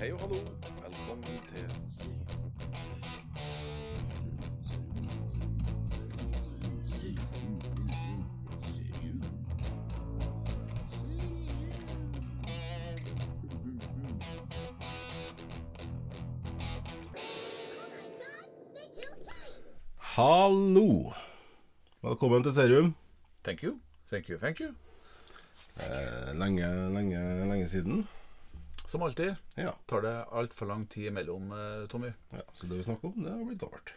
Hei og hallo. Velkommen til Hallo! Velkommen til Serium. Thank you. Thank you, thank you. Eh, lenge, lenge, lenge siden. Som alltid Ja. tar det altfor lang tid imellom, eh, Tommy. ja. Så det vi snakker om, det har blitt gammelt.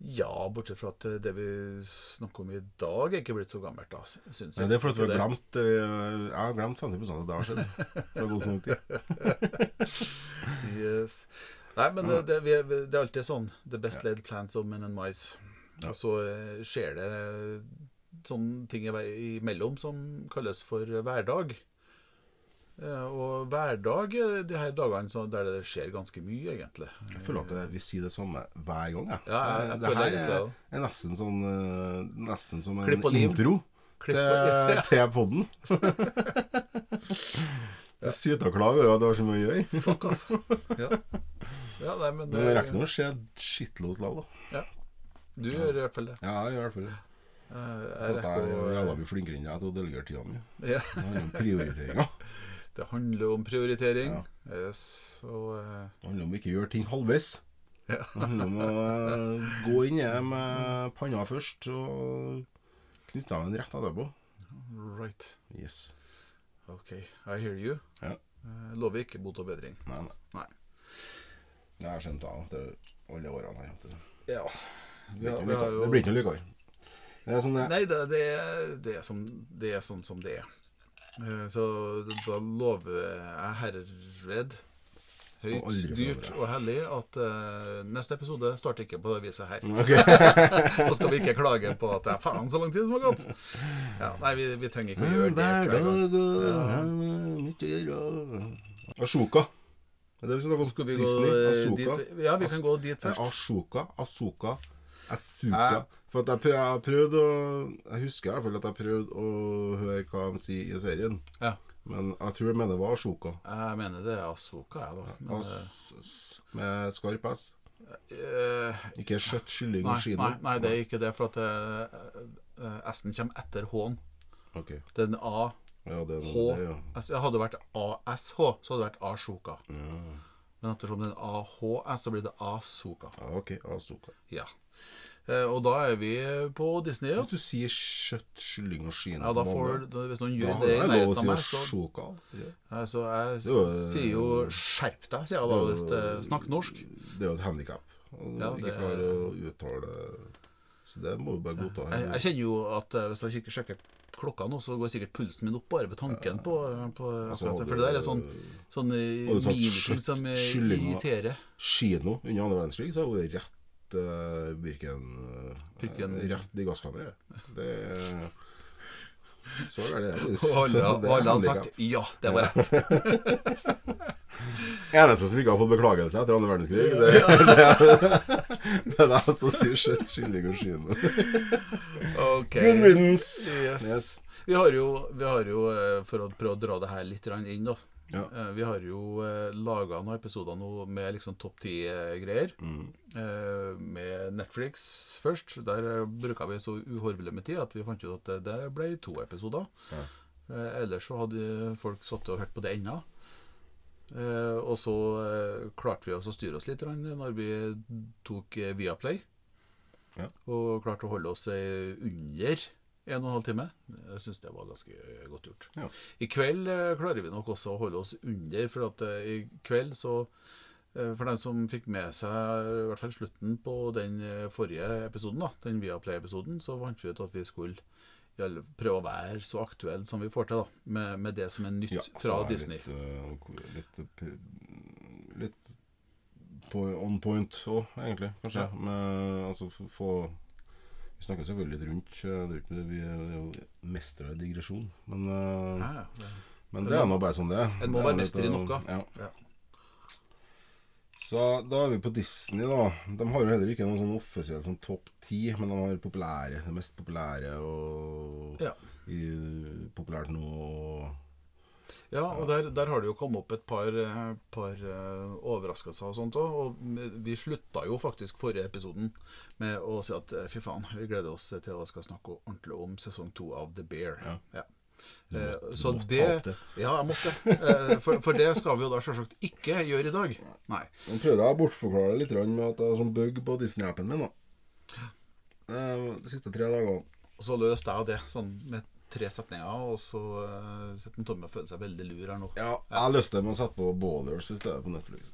Ja, bortsett fra at eh, det vi snakker om i dag, er ikke blitt så gammelt, da, jeg Nei, jeg. det er fordi vi har glemt eh, Jeg har glemt 50 av det har skjedd. Det har gått så lang tid. Yes. Nei, men det, det, det er alltid sånn. The best laid plans of men and mice. Og så skjer det sånne ting imellom som kalles for hverdag. Eh, Og hverdag er de her dagene så- der det skjer ganske mye, egentlig. Jeg føler at det- vi sier det samme hver gang. Jeg. Ja, jeg- jeg det føler her er, det er nesten, sånn, eh, nesten som en intro Klipp til, til podden. Det syter og klager over at det har så mye å gjøre. Fuck, altså. Ja. ja, nei, men Men det rekker nå å skje skittlos lag, da. Du gjør i hvert fall det. Ja, jeg gjør i hvert fall det. Eh, Jeg jeg mye flinkere enn deg til å delegere tida mi. ja. Det handler om prioriteringer. Det handler om prioritering. Ja. Yes, og eh, Det handler om å ikke gjøre ting halvveis. Ja. Det handler om å eh, gå inn i med panna først og knytte av en rett etterpå. right. Yes. Ok, I hear you. Ja. Eh, lover ikke bot og bedring. Nei, nei. Nei. Det har jeg skjønt av etter alle årene her. Det, Ja. Vi blir har, ikke vi har jo det blir ikke noe likere. Det er sånn det Nei, det, det, er- det, er som, det er sånn som det er. Eh, Så da lover jeg herred høyt, og dyrt og hellig at uh, neste episode starter ikke på det viset her. Okay. Da skal vi ikke klage på at det er faen så lang tid som har gått. Ja, nei, vi, vi trenger ikke å gjøre det hver gang. Ashoka. Er det vi skal snakke om? Skal vi gå Disney? Ashoka? Ja, vi kan gå dit først. Ashoka, Asuka, Asuka. Ja. For at jeg, jeg prøvde å Jeg husker i hvert fall at jeg prøvde å høre hva de sier i serien. Ja. Men jeg tror jeg mener det var Ashoka. Jeg mener det er Asoka, jeg, da. Men, As, med skarp S. Uh, Ikke skjøtt, kylling og kino. nei, nei, det er ikke det. For at eh, S-en kommer etter H-en. Okay. Det er en A. Ja, det er H. det, ja. Hadde det vært ASH, så hadde det vært Ashoka. Men ettersom det er AHS, så blir det Asoka. Ah, ok. Asoka. Ja. Eh, og da er vi på Disney. Hvis du sier kjøtt, kylling og skinn ja da får, da, hvis noen gjør det i nærheten av meg, så Ashoka. Ja. eh, Så jeg jo- sier jo 'skjerp deg', sier jeg da, hvis det snakker norsk. Det er jo et handikap. Ja, ikke klarer å uttale Så det må vi bare godta. Jeg, jeg kjenner jo at eh, hvis jeg kikker sjekker klokka nå, så går sikkert pulsen min opp bare ved tanken på, på Altså, akkurat det. For det der er sånn, sånn du miniting som eh, irriterer. Kino under andre verdenskrig, så er det rett uh, Birken, uh, Rett i gasskammeret. Det er Så er det. Og alle, det alle hadde sagt 'ja, det var rett'. Eneste som ikke har fått beklagelse etter andre verdenskrig, det, det, er- det er så som sier kjøtt, kylling og. Ok. Good riddance. Yes. Yes. Vi har jo, vi har jo eh, for å prøve å dra det her litt inn, da. Ja. Eh, Vi har jo laga noen episoder nå med liksom topp ti-greier. Mm. Med Netflix først. Der eh, bruka vi så uhorvelig med tid at vi fant ut at det- ble to episoder. Ja. Eh, Ellers så hadde folk sittet og hørt på det ennå. Eh, og så eh, klarte vi også å styre oss litt når vi tok eh, Viaplay. Ja. Og klarte å holde oss eh, under en og en halv time. Jeg syns det var ganske godt gjort. Ja. I kveld eh, klarer vi nok også å holde oss under, for at eh, i kveld så eh, For den som fikk med seg i hvert fall slutten på den eh, forrige episoden, da, den Viaplay-episoden, så fant vi ut at vi skulle prøve å være så aktuelle som vi får til, da, med, med det som er nytt Ja, fra Disney. Litt, litt, litt på, on point òg, egentlig, kanskje. Ja. Men altså få Vi snakka selvfølgelig litt rundt. det er ikke- Vi er jo mestere i digresjon. Men, Ja, ja. men Det det er nå bare sånn det er. en må være mester i noe. Ja. Så da er vi på Disney, da. De har jo heller ikke noen sånn offisiell sånn topp ti, men de har populære, det mest populære og Ja. i, populært nå. Og Ja, og der, der har det jo kommet opp et par, eh, par eh, overraskelser og sånt òg. Og vi slutta jo faktisk forrige episoden med å si at eh, fy faen, vi gleder oss til å skal snakke ordentlig om sesong to av The Bear. Ja. ja. Du så måtte det ta det. Ja, jeg måtte. For, for det skal vi jo da selvsagt ikke gjøre i dag. Nei. Nå prøvde jeg å bortforklare litt med at det er sånn bug på Disney-appen min. da Eh, De siste tre dagene. Og så løste jeg det sånn med tre setninger, og så uh, sitter Tommy og føler seg veldig lur her nå. Ja, jeg har lyst med å sette på Ballers i stedet på Netflix.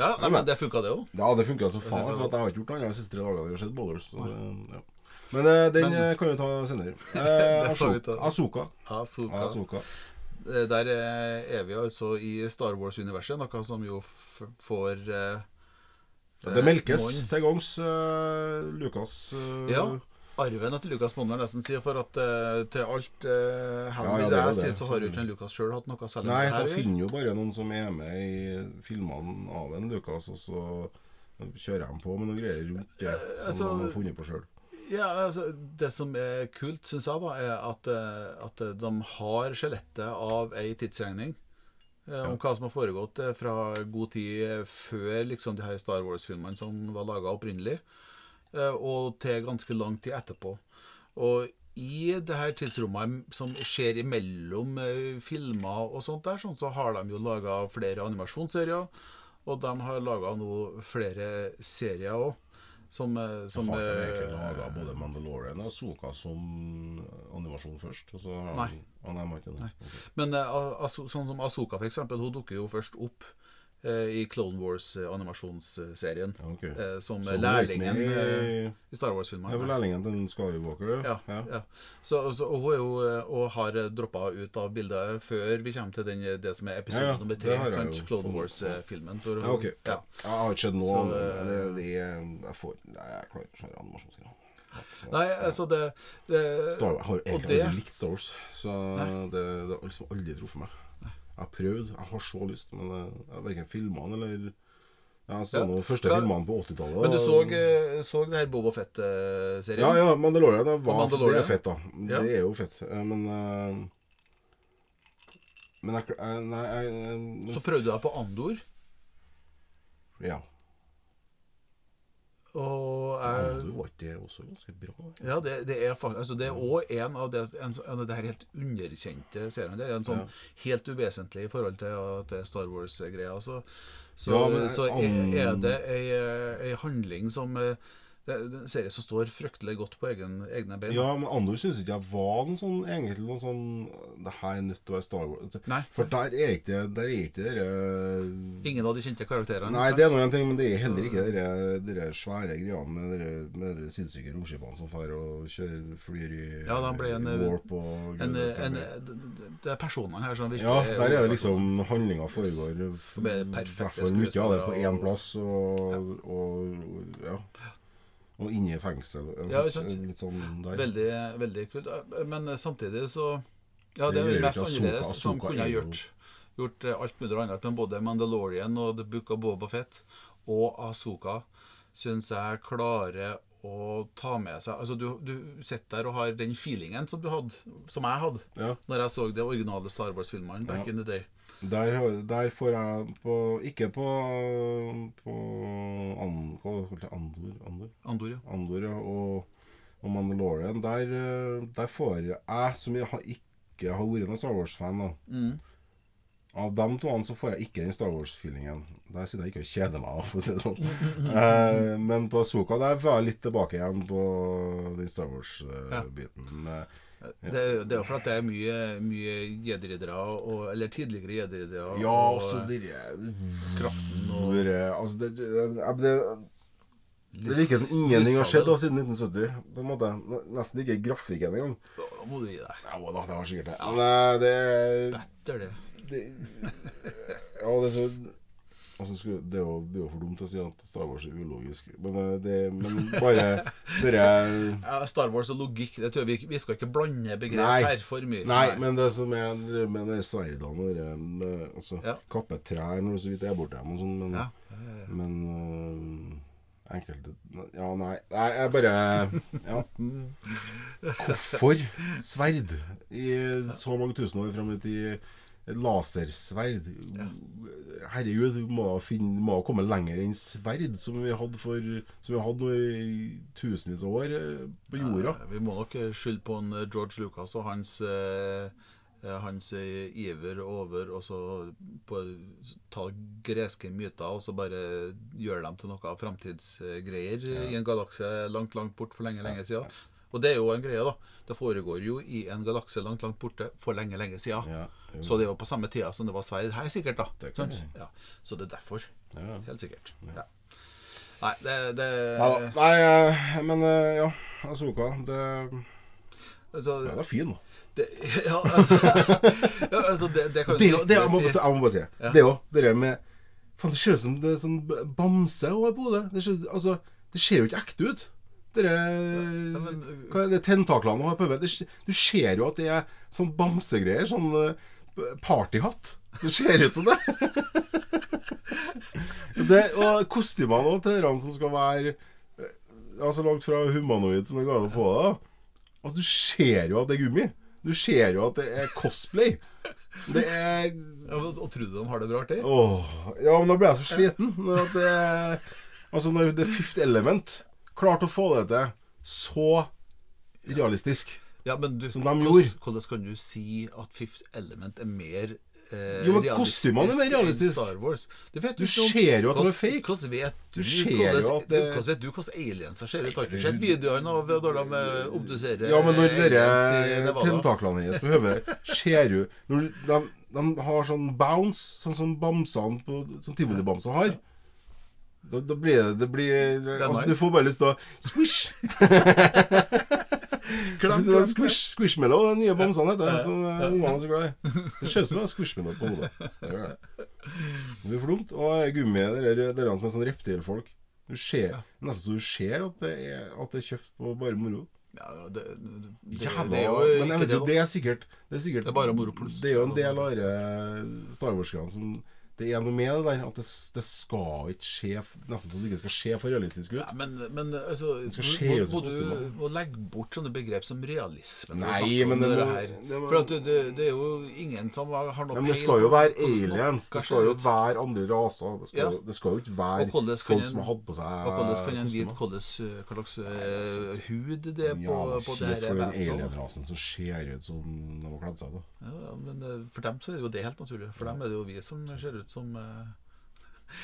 Ja, nei, men det funka, det òg. Ja, det funka som faen, for jeg har ikke gjort noe annet de siste tre dagene. Jeg har sett Ballers. Så, ja. Men eh, den Men- eh, kan vi ta senere. Eh. Asoka. Asoka. Der er vi altså i Star Wars-universet, noe som jo får eh, Det melkes til gangs. Uh, Lukas uh, Ja. Arven etter Lukas må nesten si, for at uh, til alt uh, Ja, ja, det jeg sier, så har jo ikke Lukas sjøl hatt noe særlig Nei, da finner jo bare noen som er med i filmene av en Lukas, og så kjører de på med noen greier rundt det som altså- de har funnet på sjøl. Ja, altså, Det som er kult, syns jeg, da, er at, eh, at de har skjelettet av ei tidsregning. Ja. Om hva som har foregått eh, fra god tid eh, før liksom de her Star Wars-filmene som var laga opprinnelig, eh, og til ganske lang tid etterpå. Og i det her tidsrommet som skjer imellom eh, filmer og sånt der, sånn, så har de jo laga flere animasjonsserier, og de har laga nå flere serier òg. Som, eh, som ja, de egentlig eh, laga både Mandalorian og Soka som animasjon først. Og så har Nei. nei, de har ikke det. Men uh, sånn som Asoka, for eksempel, hun dukker jo først opp eh, i Clone Wars-animasjonsserien. Okay. ok. Eh, som lærlingen eh, i- i Star vel Wars-filmene. lærlingen til Skywalker, Ja, ja. Så, så, og hun er jo eh, og har droppa ut av bildet før vi kommer til den, det som er episode Ja, ja, nummer tre. Clone Wars-filmen. Ja, ok. ja. Jeg har ikke sett noe av det. eh, jeg får Nei, jeg klarer ikke å se animasjonsserier. Så- Nei, altså det, det Star jeg har egentlig aldri likt Star Wars, så det, det har liksom aldri truffet meg. Jeg har prøvd, jeg har så lyst, men eh, jeg har verken filmene eller Jeg så Ja. noen første filmene på 80-tallet. Men du så, eh, så det her Boba Fett-serien? Ja, ja, Mandalorian, det, var, Mandalorian. det er fett, da. Ja. Det er jo fett. eh, Men Men jeg nei, jeg, jeg Så prøvde du deg på Andor, Ja. Og Ja, jeg du var ikke det også ganske bra? Ja, det, det er faktisk altså Det er òg en av det, en, en av det her helt underkjente seriene. Det er en sånn Ja. helt uvesentlig i forhold til, til Star Wars-greia. Så, så, Ja, men så er, er det ei, ei handling som eh, Det er en serie som står fryktelig godt på egen, egne bein. Ja, men Andor syns ikke jeg var noen sånn egentlig noen sånn Det her er nødt til å være Star Wars. Altså, Nei. For der er ikke Der er ikke dere Ingen av de kjente karakterene. Nei, det er nå en ting, men det er heller ikke dere, dere svære greiene med dere, med dere sinnssyke romskipene som drar og kjører flyr i Ja, da ble en, i warp og gud, det en, en, det er personene her som virkelig Ja, der er det liksom handlinga foregår i hvert fall mye av det på én plass, og- plass, og, og ja. Og inne i fengsel. Ja. Litt sånn der. Veldig, veldig kult. Men samtidig så Ja, det er Det det mest annerledes Soka, som Soka kunne er ha gjort, gjort eh, alt mulig annet. Men både Mandalorian og The Book of Boba Fett og Asoka syns jeg klarer å ta med seg Altså, du, du sitter der og har den feelingen som du hadde, som jeg hadde, Ja. når jeg så de originale Star Wars-filmene back Ja. in the day. Der, der får jeg på Ikke på, på an, hva Andor? Andor? Andor, ja. Andor og, og Mandalorian. Der, eh, der får jeg, som jeg har ikke har vært noen Star Wars-fan, Mm. Av de to så får jeg ikke den Star Wars-feelingen. Der sitter jeg ikke og kjeder meg, for å si det sånn. eh, men på Soka der får jeg litt tilbake igjen på den Star Ja. Det, det er jo for at det er mye, mye jedi-riddere, eller tidligere jedi-riddere. ja, og, så kraften og- det, altså det, det, det, det virker som ingenting har skjedd da, siden 1970. På en måte. Nesten ikke grafikken engang. Da må du gi deg. Ja, da, det var sikkert det. Men eh, det Better det. det, ja, det er så altså, det er jo, det er jo for dumt å si at Star Wars er ulogisk, men, eh, det, men bare dere Ja, Star Wars og logikk det tror jeg vi, vi skal ikke blande begrep Nei. her for mye. Nei, men det som er med de sverdene og det altså, Ja. Kappe trær når så vidt er borte hjemme og sånn, men, ja. men øh, enkelte Ja, nei. Nei, jeg bare Ja. Hvorfor sverd i så mange tusen år fram i tid? Lasersverd. Herregud, du må finne, må komme lenger enn sverd, som vi hadde for Som vi hadde i tusenvis av år eh, på jorda. Ja, Vi må nok eh, skylde på en eh, George Lucas og hans hans iver over og så på, ta greske myter og så bare gjøre dem til noe framtidsgreier i en galakse langt, langt bort for lenge, lenge siden. Og det er jo en greie, da. Det foregår jo i en galakse langt, langt borte for lenge, lenge siden. Ja. Så det jo på samme tida som det var sverd her, sikkert. da Det sånn? Ja. Så det er derfor. Ja. Helt sikkert. Ja. Nei, det, det Ja. Nei, eh, men eh, ja. Asoka, det, altså, ja, det er fin. det, ja, altså, ja, altså det, det kan jo det, jeg, må, jeg må bare si. Det òg. Det der med Faen, det ser ut som det er sånn bamse over på hodet. Altså, det ser jo ikke ekte ut. Det der- men- Hva er det tentaklene har på hodet? Du ser jo at det er sånn bamsegreier. Sånn eh, partyhatt. Det ser ut som det. det og kostymene òg til dere som skal være eh, ja, så langt fra humanoid som det går an å få det. Altså, du ser jo at det er gummi. Du ser jo at det er cosplay. Det er ja, og, og tror du de har det bra artig? Åh, Ja, men da ble jeg så sliten. At det, altså når The Fifth Element klarte å få det til så realistisk. Ja, men du, Som de gjorde. hvordan kan du si at Fifth Element er mer eh, Jo, men kostymene er mer. Star Wars? Du, vet Du du ser jo at de er fake. Hvordan vet du, hvordan, det- vet du hvordan aliens ser ut? Har du sett videoene av når de eh, obduserer Ja, men når dere tentaklene hennes på hodet ser Når de, de har sånn bounce, sånn som bamsene på Som tivolibamsene har da, da blir det, det blir, altså, Du får bare lyst til å Squish! Hvis det squish, Squishmallow, den nye bamsene heter det. Som eh, ungene er så glad i. Det ser ut som du er squishmallow på hodet. Det gjør det. Det blir flumt. Og gummi, det er det er som er sånn reptilfolk. Du ser, Nesten så du ser at det er, at det er kjøpt på bare moro. Ja, det, det, det, Jævla det er jo Men jeg ikke det, det er sikkert Det er, sikkert, Det er bare moro pluss. Det er jo en del av de Star Wars-greiene som Det er noe med det der at det, det skal ikke skje Nesten som det ikke skal skje for realistisk ut. Ja, men, men altså, skje må, må du må legge bort sånne begrep som realisme. Nei, men det må- det For at det, det, er jo ingen som har noe Men det skal jo være aliens. Det skal jo være andre raser. Det skal, Ja. jo- det skal jo ikke være folk en- som har hatt på seg Og hvordan kan en vite hva slags hud det er på, Jævla på det her for den alienrasen som ser ut som de har kledd seg. da Ja, ja, men for dem så er det jo det helt naturlig. For dem er det jo vi som ser ut som eh,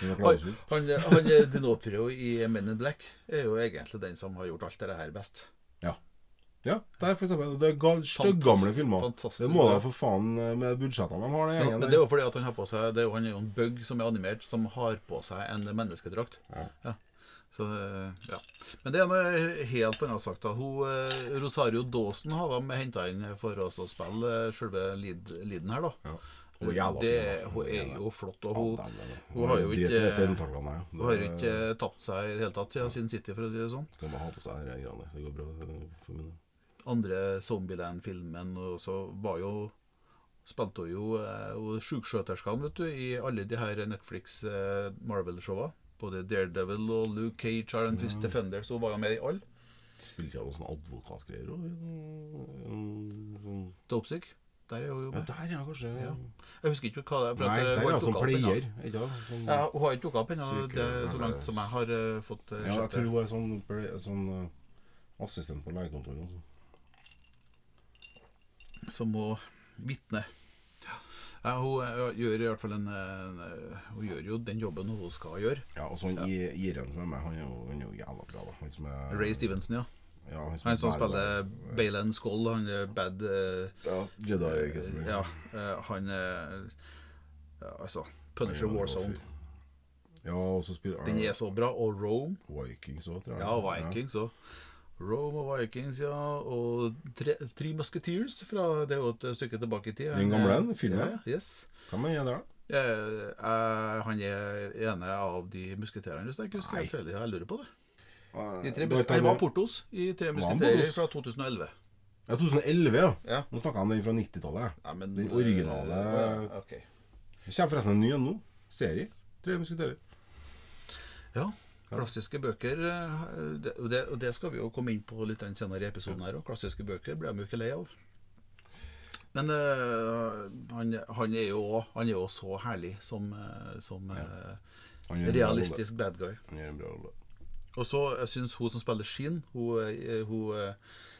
Han, han, han eh, Dinoprio i Men in Black er jo egentlig den som har gjort alt det her best. Ja, Ja, det er for eksempel. Det er ga- styggamle filmer. Det må da for faen eh, med budsjettene de har, Det, Ja, men det er jo fordi at han har på seg det er jo, Han er jo en bug som er animert, som har på seg en menneskedrakt. Ja. Så, eh, ja. Men det er noe helt annet sagt. da Hun, Rosario Dawson har de henta inn for oss å spille selve lead, leaden her, da. Ja. Hun er jævla det, fin, hun er jo flott. Og hun, hun har jo ikke- ja. hun har ikke tapt seg i det hele tatt siden Sin City, for å si det sånn. Kan bare ha på seg de greiene. Det går bra eh, for min. Andre Zombieland-filmen og så var jo Spilte hun jo hun vet du, i alle de her Netflix eh, Marvel-showa. Både Daredevil og Luke Cage og den første Defender, så hun var jo med i alle. Spilte hun noen sånne advokatgreier òg? Dopesick. Der er hun Ja, der, ja, kanskje. Ja. Jeg husker ikke hva det er. for Nei, at, der er hun som opp ennå. pleier. Sant? Sånn, Ja, hun har ikke dukka opp ennå, så langt som jeg har uh, fått uh, ja, jeg tror hun er sånn, sånn uh, assistent på legekontoret. og sånn. som må vitne. Ja, hun gjør i hvert fall en, Hun gjør jo den jobben hun skal gjøre. Ja, og så i Iren som er med, han er jo, han er jo jævla bra. da som Ray Stevenson, ja. Ja, han Han som er spiller Balen Skull. Han er bad uh, Ja, Jedi, ikke sant? Ja, uh, han er uh, Altså Punisher Warzone. Ja, og så spiller Den er så bra. Og Rome. Vikings òg, tror jeg. Ja, Vikings òg. Rome og Vikings, ja. Og Tre, Three Musketeers. Fra, det er jo et stykke tilbake i tid. Den gamle, den, filmen? Ja, yes. Hva mener du der, da? Eh, eh, han er ene av de musketerene, hvis jeg ikke husker helt feil. Jeg lurer på det. I tre han var. Portos i Tre musketerer fra 2011. Ja, 2011, ja. Ja. Nå snakker jeg om den fra 90-tallet. Ja, men, Den originale- eh, ja, ok. Det kommer forresten en ny en nå. Serie. Tre musketerer. Ja, Klassiske bøker eh, det, og det, og det skal vi jo komme inn på litt senere i episoden her òg. Klassiske bøker blir de jo ikke lei av. Men uh, han, han, er jo han er jo så herlig som, som bra realistisk bad guy. Han gjør en bra rolle. Og så jeg syns hun som spiller Sheen, hun, eh, hun eh,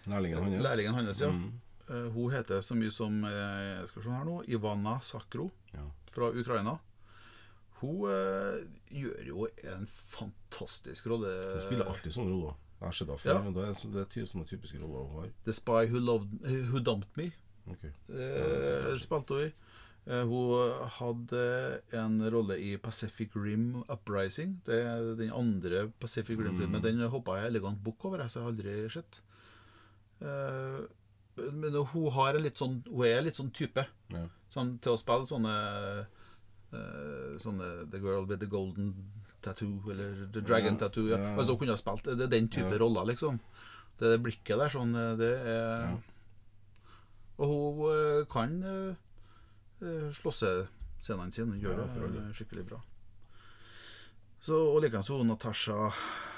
Lærlingen hans. hans, ja. Mm. Eh, Hun heter så mye som jeg Skal vi se her nå Ivana Sakro Ja. fra Ukraina. Hun uh, gjør jo en fantastisk rolle. Hun spiller alltid sånne roller. Jeg har sett henne Ja. Men Det er, det er sånne typiske roller hun har. The Spy Who, loved, who Dumped Me Ok. det spilte hun i. Eh, hun hadde en rolle i Pacific Rim Uprising. Det er den andre Pacific Rim-filmen. Den hoppa jeg elegant bukk over, så jeg har aldri sett. Eh, men hun har en litt sånn Hun er litt sånn type. Ja. Sånn, til å spille sånne eh, Sånne The Girl with the Golden Tattoo, eller The Dragon Ja, Tattoo. Ja. Altså hun kunne ha spilt Det er den type Ja. roller, liksom. Det, det blikket der, sånn Det er. Og hun kan slåssescenene sine. Hun gjør det eh, skikkelig bra. Så, og likeens Natasha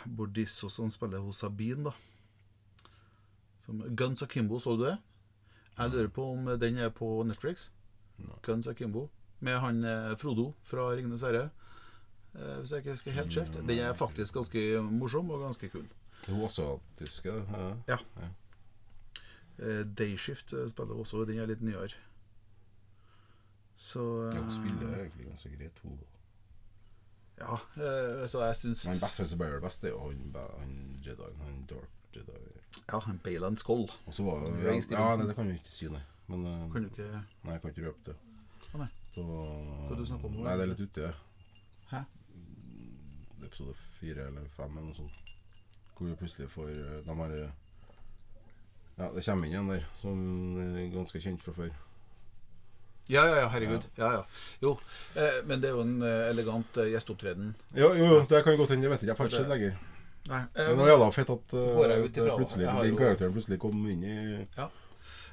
Bordisso som spiller hos Sabine, da. Som Guns Akimbo, så du det? Jeg lurer på om den er på Netflix. Guns Akimbo. Med han eh, Frodo fra 'Ringenes herre'. Eh, hvis jeg ikke husker helt skjevt. Mm, Den er faktisk ganske morsom og ganske kul. Hun også tysker? Ja. Ja. Eh, Dayshift eh, spiller også, den er litt nyere. Så Ja, hun eh, spiller egentlig ganske greit, hun. Ja, eh, så jeg syns Men beste som best, det er jo han, han Jedien, han Dark Jedi. Ja, han Bayland Skoll Og så var det ja, ja, nei, det kan vi ikke si, nei. Men eh, kan du ikke Nei, jeg kan ikke røpe det. Å, nei. Så, Hva du snakker om? Nei, det er litt ute. Hæ? Episode fire eller fem eller noe sånt. Hvor vi plutselig får eh, De har eh, Ja, det kommer inn en der som er ganske kjent fra før. Ja, ja, ja, herregud. Ja, ja. Jo, eh, men det er jo en eh, elegant eh, gjesteopptreden. Jo, jo, jo, det kan godt hende. Jeg vet ikke. Jeg får ikke sett lenger. Nei, Men det var jævla fett at eh, Går jeg ut det ifra, da. plutselig, Jeg har den jo- karakteren plutselig kom inn i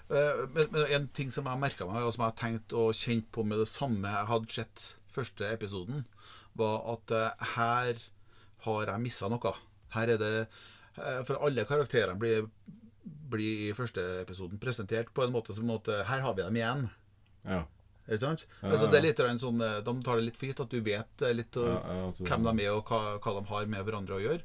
Eh, men, men en ting som jeg merka meg, og som jeg har tenkt og kjent på med det samme jeg hadde sett første episoden, var at eh, her har jeg missa noe. Her er det eh, For alle karakterene blir, blir i første episoden presentert på en måte som at eh, Her har vi dem igjen. Ja. Ikke sant? Ja, Altså, det er litt sånn, eh, De tar det litt for gitt at du vet eh, litt eh, hvem de er, og hva, hva de har med hverandre å gjøre.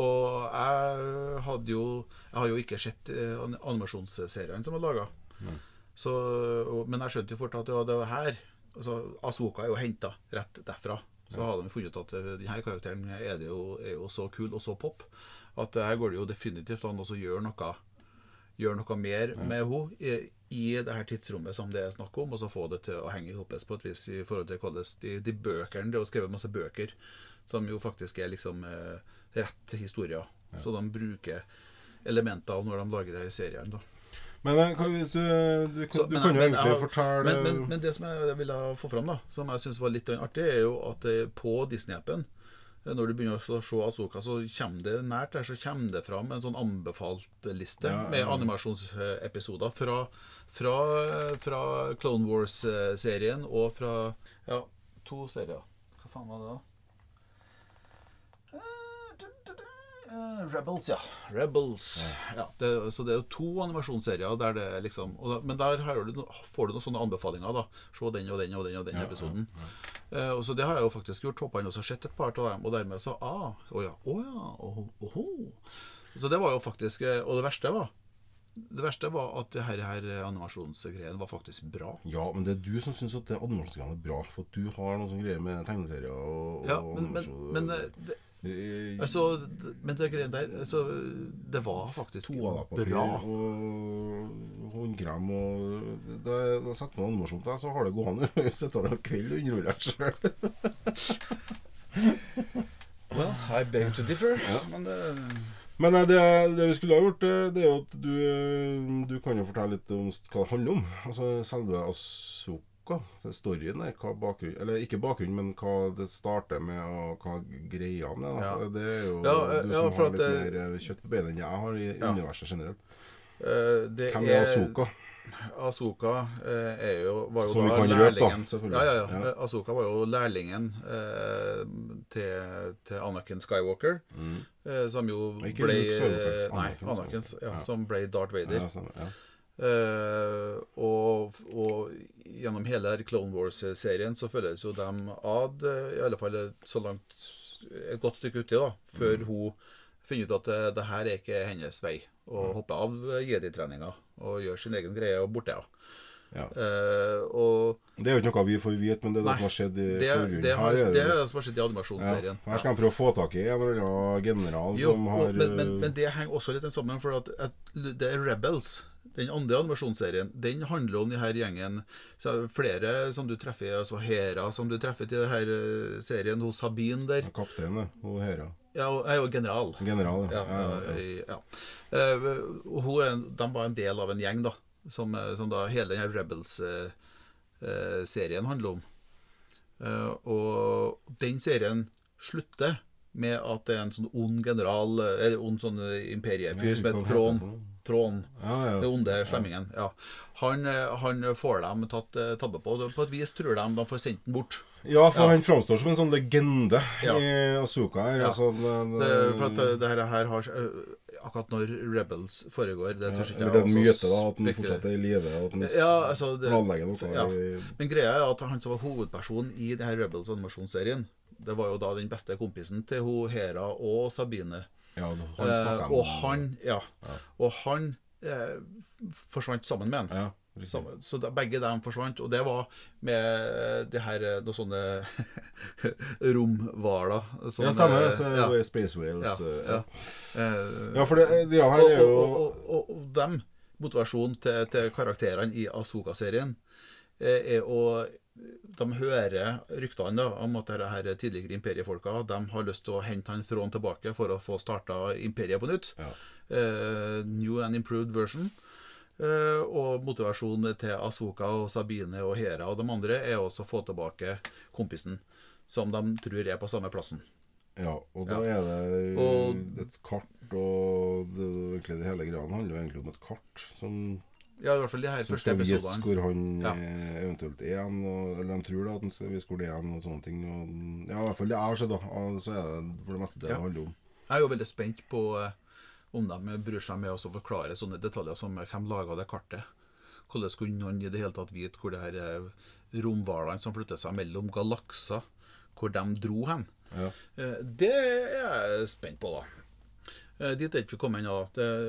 Og jeg hadde jo Jeg har jo ikke sett animasjonsseriene som er laga. Men jeg skjønte jo fort at det var det var her altså, Asoka er jo henta rett derfra. Så hadde de funnet ut at denne karakteren er, det jo, er jo så kul og så pop at her går det jo definitivt an å gjøre noe Gjøre noe mer med henne i, i det her tidsrommet som det er snakk om, og så få det til å henge sammen på et vis i forhold til hvordan de, de bøkene Det er jo skrevet masse bøker som jo faktisk er liksom eh, rett historier. Så de bruker elementer av når de lager de her seriene. da Men eh, hvis du, du, så, du men- kan jo men egentlig fortelle men, men, det som jeg ville få fram, da, som jeg syns var litt artig, er jo at eh, på Disney-appen, når du begynner å se Asoka, så kommer det nært der, så kommer det fram en sånn anbefalt-liste Ja, med animasjonsepisoder fra, fra, fra Clone Wars-serien og fra Ja, to serier. Hva faen var det, da? Eh, Rebels, ja. Rebels. Ja, det, så det er jo to animasjonsserier der det liksom da, Men der har du, får du noen sånne anbefalinger. da Se den og den og den og den Ja, episoden. Eh, og så Det har jeg jo faktisk gjort. Hoppa inn og så sett et par av dem, og dermed så ah, Å ja. Å ja. Åhå. Så det var jo faktisk eh, Og det verste var Det verste var at det her, her animasjonsgreien var faktisk bra. Ja, men det er du som syns at det animasjonsgreiene er bra. For at du har noen sånne greier med tegneserier og, Ja, og men, men, men, eh, det, altså, men det greiene der altså, Det var faktisk Toalettpapir bra. og håndkrem og Da da setter man animasjon til så har det gående. Sitte der en kveld og underholde deg sjøl. Well, I beg to differ. Men det, Men eh, det, det vi skulle ha gjort, eh, det er jo at du, eh, du kan jo fortelle litt om hva det handler om. Altså selve Asoka. Det Storyen er Hva bakgrunn Eller ikke bakgrunnen, men hva det starter med, og hva greiene er. Ja. Det er jo Ja, du som har litt det- mer eh, kjøtt på beina enn jeg har i universet generelt. Uh, det Hvem er Asoka? Asoka uh, er jo, var jo Som vi da kan røpe, da. Ja, ja, ja. Asoka var jo lærlingen uh, til, til Anakin Skywalker. Eh, som jo Ikke ble Luke Skywalker, Nei, Anakin Anakin, ja, Ja. som ble Darth Vader. Ja, stemmer, ja. Eh, og, og gjennom hele Clone Wars-serien så følges jo dem ad, eh, i alle fall så langt et godt stykke uti, da, før Mm. hun finner ut at det, det her er ikke hennes vei, og hopper av jedi-treninga og gjør sin egen greie og borte. Ja. Ja. Uh, og Det er jo ikke noe vi får vite, men det er det Nei, som har skjedd i det, forgrunnen. det, har, Her er det er det som har skjedd i ja. animasjonsserien. Her skal de prøve å få tak i en eller annen general Jo, som og, men, men, eh, men det henger også litt sammen, for at, at det er Rebels. Den andre animasjonsserien Den handler om de her gjengen så Flere som du treffer, altså Hera som du treffer til denne serien hos Sabine der. Kaptein. Hun Hera. Ja, jeg er jo general. General, Ja, ja. ja, ja. Eh, hun de var en del av en gjeng, da. Som, eh, som da hele denne Rebels-serien handler om. Eh, og den serien slutter med at det er en sånn ond general, eh, eller ond sånn eh, imperiefyr som heter for noe? Thrawn. Ja, ja. Den onde slemmingen. Ja. Han, eh, han får dem tatt tabbe på. På et vis tror de de får sendt den bort. Ja, for Ja. han framstår som en sånn legende i Azuka her. Altså, det, Det, for at det her, her har Akkurat når Rebels foregår det tør ikke Eller det er en myte, da, at han fortsatt er i live. og At han Ja, altså det, planlegger noe. ja. Men greia er at han som var hovedperson i det her Rebels animasjonsserien, det var jo da den beste kompisen til hun Hera og Sabine. Ja, han Eh, og han Ja. Og han eh, forsvant sammen med han. Ja. Sammen. Så da, begge dem forsvant, og det var med det her eh, noen sånne romhvaler. Ja, stemmer. eh, Så, ja, Space Whales. ja, eh, ja. Eh, Ja, for det, de her er jo og, og, og, og dem, motivasjonen til, til karakterene i Asoka-serien, eh, er å De hører ryktene da, om at dette her tidligere imperiefolka de har lyst til å hente han Thrawn tilbake for å få starta imperiet på nytt. Ja. Eh, new and improved version. Eh, og motivasjonen til Asoka og Sabine og Hera og de andre er også å få tilbake kompisen, som de tror er på samme plassen. Ja, og da Ja. er det Og- et kart, og det, det hele greia handler jo egentlig om et kart som, Ja, i hvert fall de her som første skal vise episodene. hvor han Ja. eh, eventuelt er igjen, eller de tror da at han skal vise hvor det er hen, og sånne ting. Og, ja, i hvert fall det jeg har sett, da. Så er det for det meste det Ja. det handler om. Jeg er jo veldig spent på eh, om de bryr seg med å forklare sånne detaljer som hvem laga det kartet. Hvordan kunne noen i det hele tatt vite hvor det her eh, romhvalene som flytter seg mellom galakser, hvor de dro hen? Ja. Det er jeg spent på, da. Eh, Dit er ikke vi kommet ennå.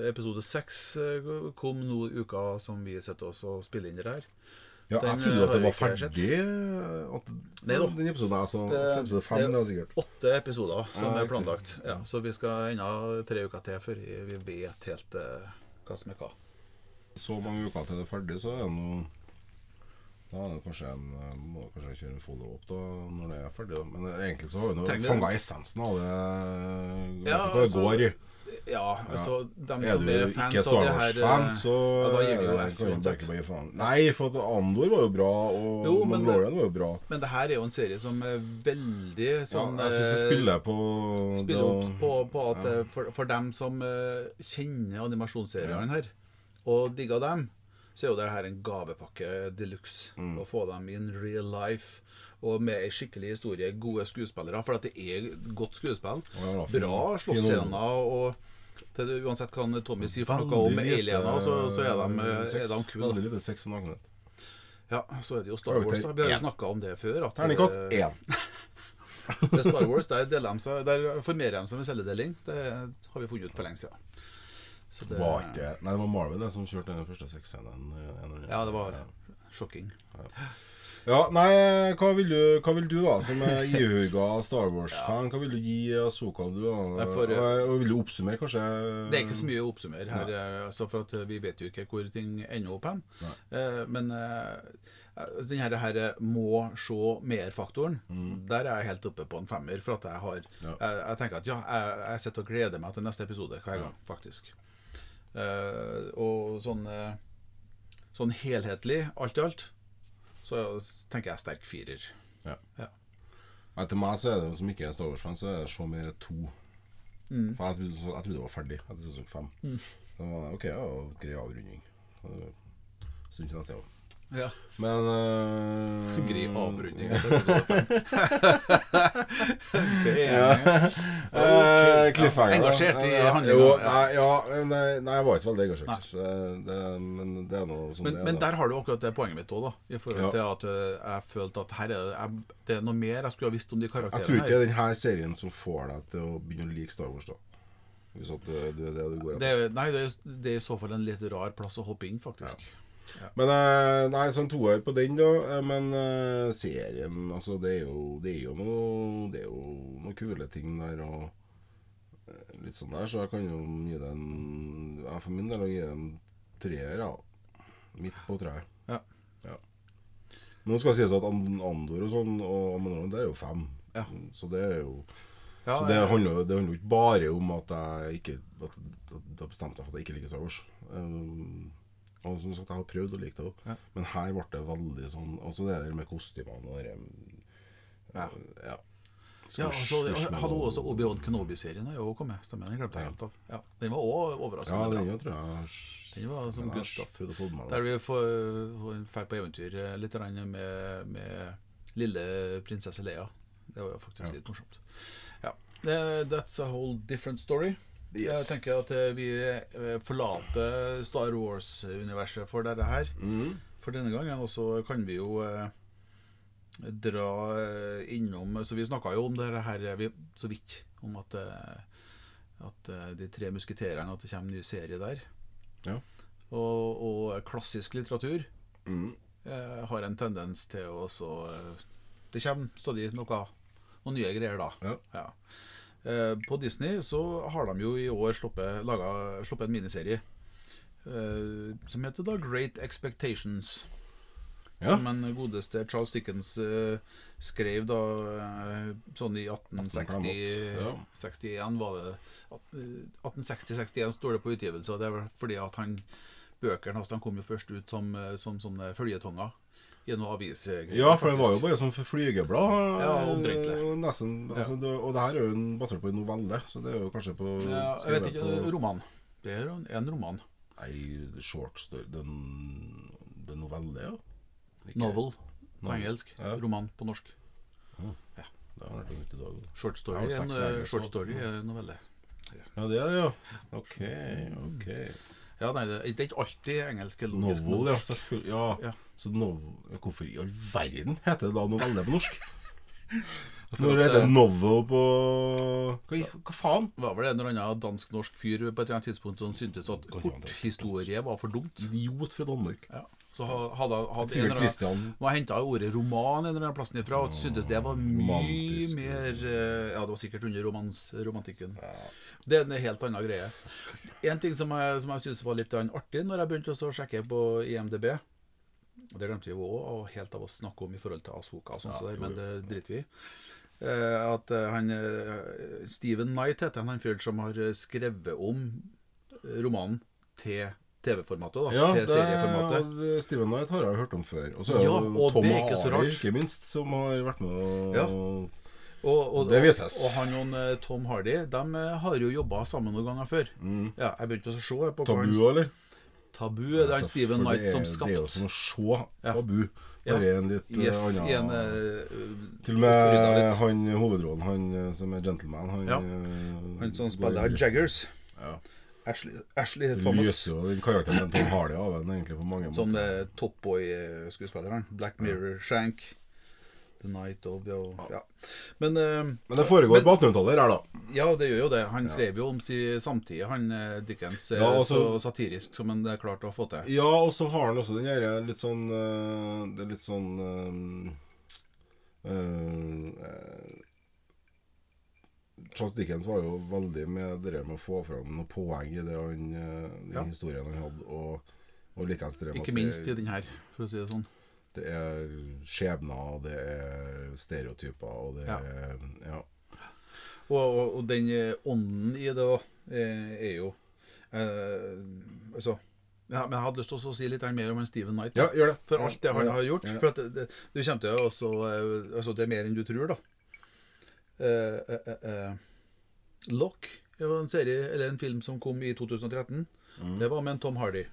Episode seks eh, kom nå i uka som vi sitter og spiller inn det her. Ja, Den, jeg trodde eh, at det var ferdig. At, Nei da. Den episoden er så Det- fem, det- er sikkert. Åtte episoder som Ja, er planlagt. Ja, så vi skal ennå tre uker til før vi vet helt uh, hva som er hva. Så mange uker til det er ferdig, så er det noe Da er det kanskje en må kanskje kjøre en follow-up da når det er ferdig. da. Men egentlig så har vi fanga essensen av det. Ja, det altså, går. Ja, altså dem Er som du er ikke fans Star av det her Wars-fan, eh, så ja, da gir det jo eh, F kan vi uansett. bare faen. Nei, for at Andor var jo bra, og Jo, men- Mandalorian var jo bra. Men det her er jo en serie som er veldig sånn ja, jeg syns det eh, spiller på spiller opp på, på at eh, for, for dem som eh, kjenner animasjonsseriene her, og digger dem, så er jo det her en gavepakke de luxe. Mm. Å få dem in real life. Og med ei skikkelig historie, gode skuespillere. For at det er godt skuespill. Ja, da, fin- Bra fin slåssscener. Og til, det- uansett hva Tommy sier for noe om aliena, aliener, så, så er de, eh, er de kule. Veldig lite sex og nakenhet. Ja, så er det jo Star Wars. da Vi har jo snakka om det før. At Terningkast det- én. det er Star Wars, der, de seg, der formerer de seg med celledeling. Det har vi funnet ut for lenge siden. Så det, Var ikke Nei, det var Marvel det som kjørte den første sexscenen. eh, Ja, det var sjokking. Ja, nei, hva vil du, hva vil du da, som er ihuga Star Wars-fan? Hva vil du gi Asoka, du da? For- og, vil du oppsummere, kanskje? Det er ikke så mye å oppsummere her, eh, altså for at vi vet jo ikke hvor ting ender opp hen. Eh, Men uh, den her, her må se mer-faktoren, der er jeg helt oppe på en femmer. For at jeg har Mm. Ja. jeg, jeg tenker at ja, jeg, jeg sitter og gleder meg til neste episode hver gang, faktisk. Uh, og sånn Sånn helhetlig, alt i alt, så tenker jeg sterk firer. Ja. ja. til meg så er det som ikke er Star Wars-fan, så er det så mer to. Mm. For jeg trodde, så- jeg trodde det var ferdig etter sesong fem. Så var det, ok, ja, grei avrunding. Så stund til neste gang. Ja. Men uh, Grei avrunding etter episode. Det er Eh, cliffhanger, Ja, engasjert i Ja, handlinga, ja. nei, ja, nei, nei, jeg var ikke veldig engasjert. Det, men det er noe som Men, det er. men der har du akkurat det poenget mitt òg. I forhold Ja. til at eh, jeg følte at her er det, jeg, det er noe mer jeg skulle ha visst om de Jeg tror ikke det er denne serien som får deg til å begynne å like Star Wars, da. Hvis at det, det er det du går Det etter. er, nei, det er, det er i så fall en litt rar plass å hoppe inn, faktisk. Men eh, Nei, sånn toer på den, da. eh, Men eh, serien, altså, det er jo Det er jo noe Det er jo noen kule ting der, og litt sånn der, så jeg kan jo gi det en Jeg for min del gi det en treer, ja. Midt på treet. Ja. ja. Nå skal det sies at Andor og sånn, og Mandalorian, det er jo fem. Ja. Så det er jo Ja, Så det handler jo det handler jo ikke bare om at jeg ikke At, at, at bestemte meg for at jeg ikke liker Star Wars. Um, og som sagt, jeg har prøvd å like det òg. Ja. Men her ble det veldig sånn Også det der med kostymene og det Ja. ja. Ja, altså, jeg hadde også Obi-Wan Kenobi-serien har jo kommet. Stemmer, den glemte jeg helt av. Ja, den var òg Ja, overraskende den bra. jo tror jeg Den var som den meg. Der vi drar på eventyr eh, litt med, med lille prinsesse Leia. Det var jo faktisk Ja. litt morsomt. Ja. That's a whole different story. Jeg tenker at eh, vi eh, forlater Star Wars-universet for dette her Mm. for denne gangen. Og så kan vi jo eh, dra innom Så vi snakka jo om det her vi, så vidt. Om at, at De tre musketerene At det kommer en ny serie der. Ja. Og, og klassisk litteratur mm. eh, har en tendens til å så Det kommer stadig noe, noen nye greier da. Ja. Eh, på Disney så har de jo i år sluppet, laget, sluppet en miniserie eh, som heter da Great Expectations. Ja. Som en godeste Charles Dickens eh, skrev da eh, sånn i 1860 Ja. 61 var det. eh, 1860-61 står det på utgivelse, og det er fordi at han bøkene hans de kom jo først ut som, eh, som sånne følgetonger noen avisgreier. Ja, for det var jo bare som flygeblad. Ja, eh, omtrentlig. og Nesten, altså, det, og det her er jo basert på en novelle, så det er jo kanskje på ja, Jeg vet ikke, på- roman. Det er en- en roman. Nei, short story Det er novelle, ja. Ikke- Novel på engelsk. Ja. Roman på norsk. Ja, Det har vært nytt i dag. Short story, er, en, eh, short story er novelle. Ja, det er det, ja. OK. ok Ja, nei, det det er ikke alltid engelsk eller logisk. Novel, ja. Selvfølgelig. Ja. Ja. Så novel, Hvorfor i all verden heter det da novelle på norsk? Når det heter novel på Hva, hva faen? var vel en eller annen dansk-norsk fyr på et eller annet tidspunkt som syntes at korthistorie var for dumt. Idiot fra Danmark. Ja. Så hadde, hadde en Christian. Man henta ordet roman en eller annen plass ifra og syntes det var mye romantisk. mer eh, Ja, det var sikkert under romans, romantikken. Det er en helt annen greie. En ting som jeg, som jeg syns var litt artig når jeg begynte å sjekke på IMDb og Det glemte vi òg helt av å snakke om i forhold til Asoka, og sånt, så der, men det driter vi i. Eh, at eh, han eh, Steven Knight heter han, han fyren som har skrevet om romanen til TV-formatet. da, Ja, Til serieformatet. Ja, Steven Knight har jeg hørt om før. Og så er det Ja, jo Tom ikke Hardy, rart. ikke minst, som har vært med og Ja. Og, og, Det vises. Og, og han og eh, Tom Hardy de eh, har jo jobba sammen noen ganger før. Mm. Ja, jeg begynte å se på Tabu hans, eller? Tabu er det han Steven Knight som er- som Det er jo som å se Tabu. Ja. Bare en litt eh, Yes, annen en eh, Til og med han hovedrollen, han som er gentleman Han, Ja. Han som spiller Jaggers. Ja. Ashley, Ashley lyser jo den karakteren Tom Hardy av en egentlig på mange Sånn måter. eh, Topboy-skuespilleren. Black Mirror, Shank. The Night of og, ja. Men uh, Men det foregår på 1800-tallet her, da. ja, det gjør jo det. Han skrev jo om sin samtid, han eh, Dickens. eh, Ja, også, så satirisk som han eh, klarte å få til. Ja, og så har han også den derre litt sånn eh, Det er litt sånn eh, eh, eh, Charles Dickens var jo veldig med det med å få fram noen poeng i det han, eh, den Ja. historien han hadde, og, og likeens det Ikke minst i den her, for å si det sånn. Det er skjebner, og det er stereotyper, og det Ja. er Ja. Og, og, og den eh, ånden i det, da, eh, er jo eh, Altså ja, Men jeg hadde lyst til å si litt mer om Steven Knight. da. ja, gjør det. For alt det han har gjort. For at det, du kommer til også eh, Altså, det er mer enn du tror, da. Eh, eh, eh, eh. Lock det var en serie, eller en film som kom i 2013. Mm. Det var med en Tom Hardy.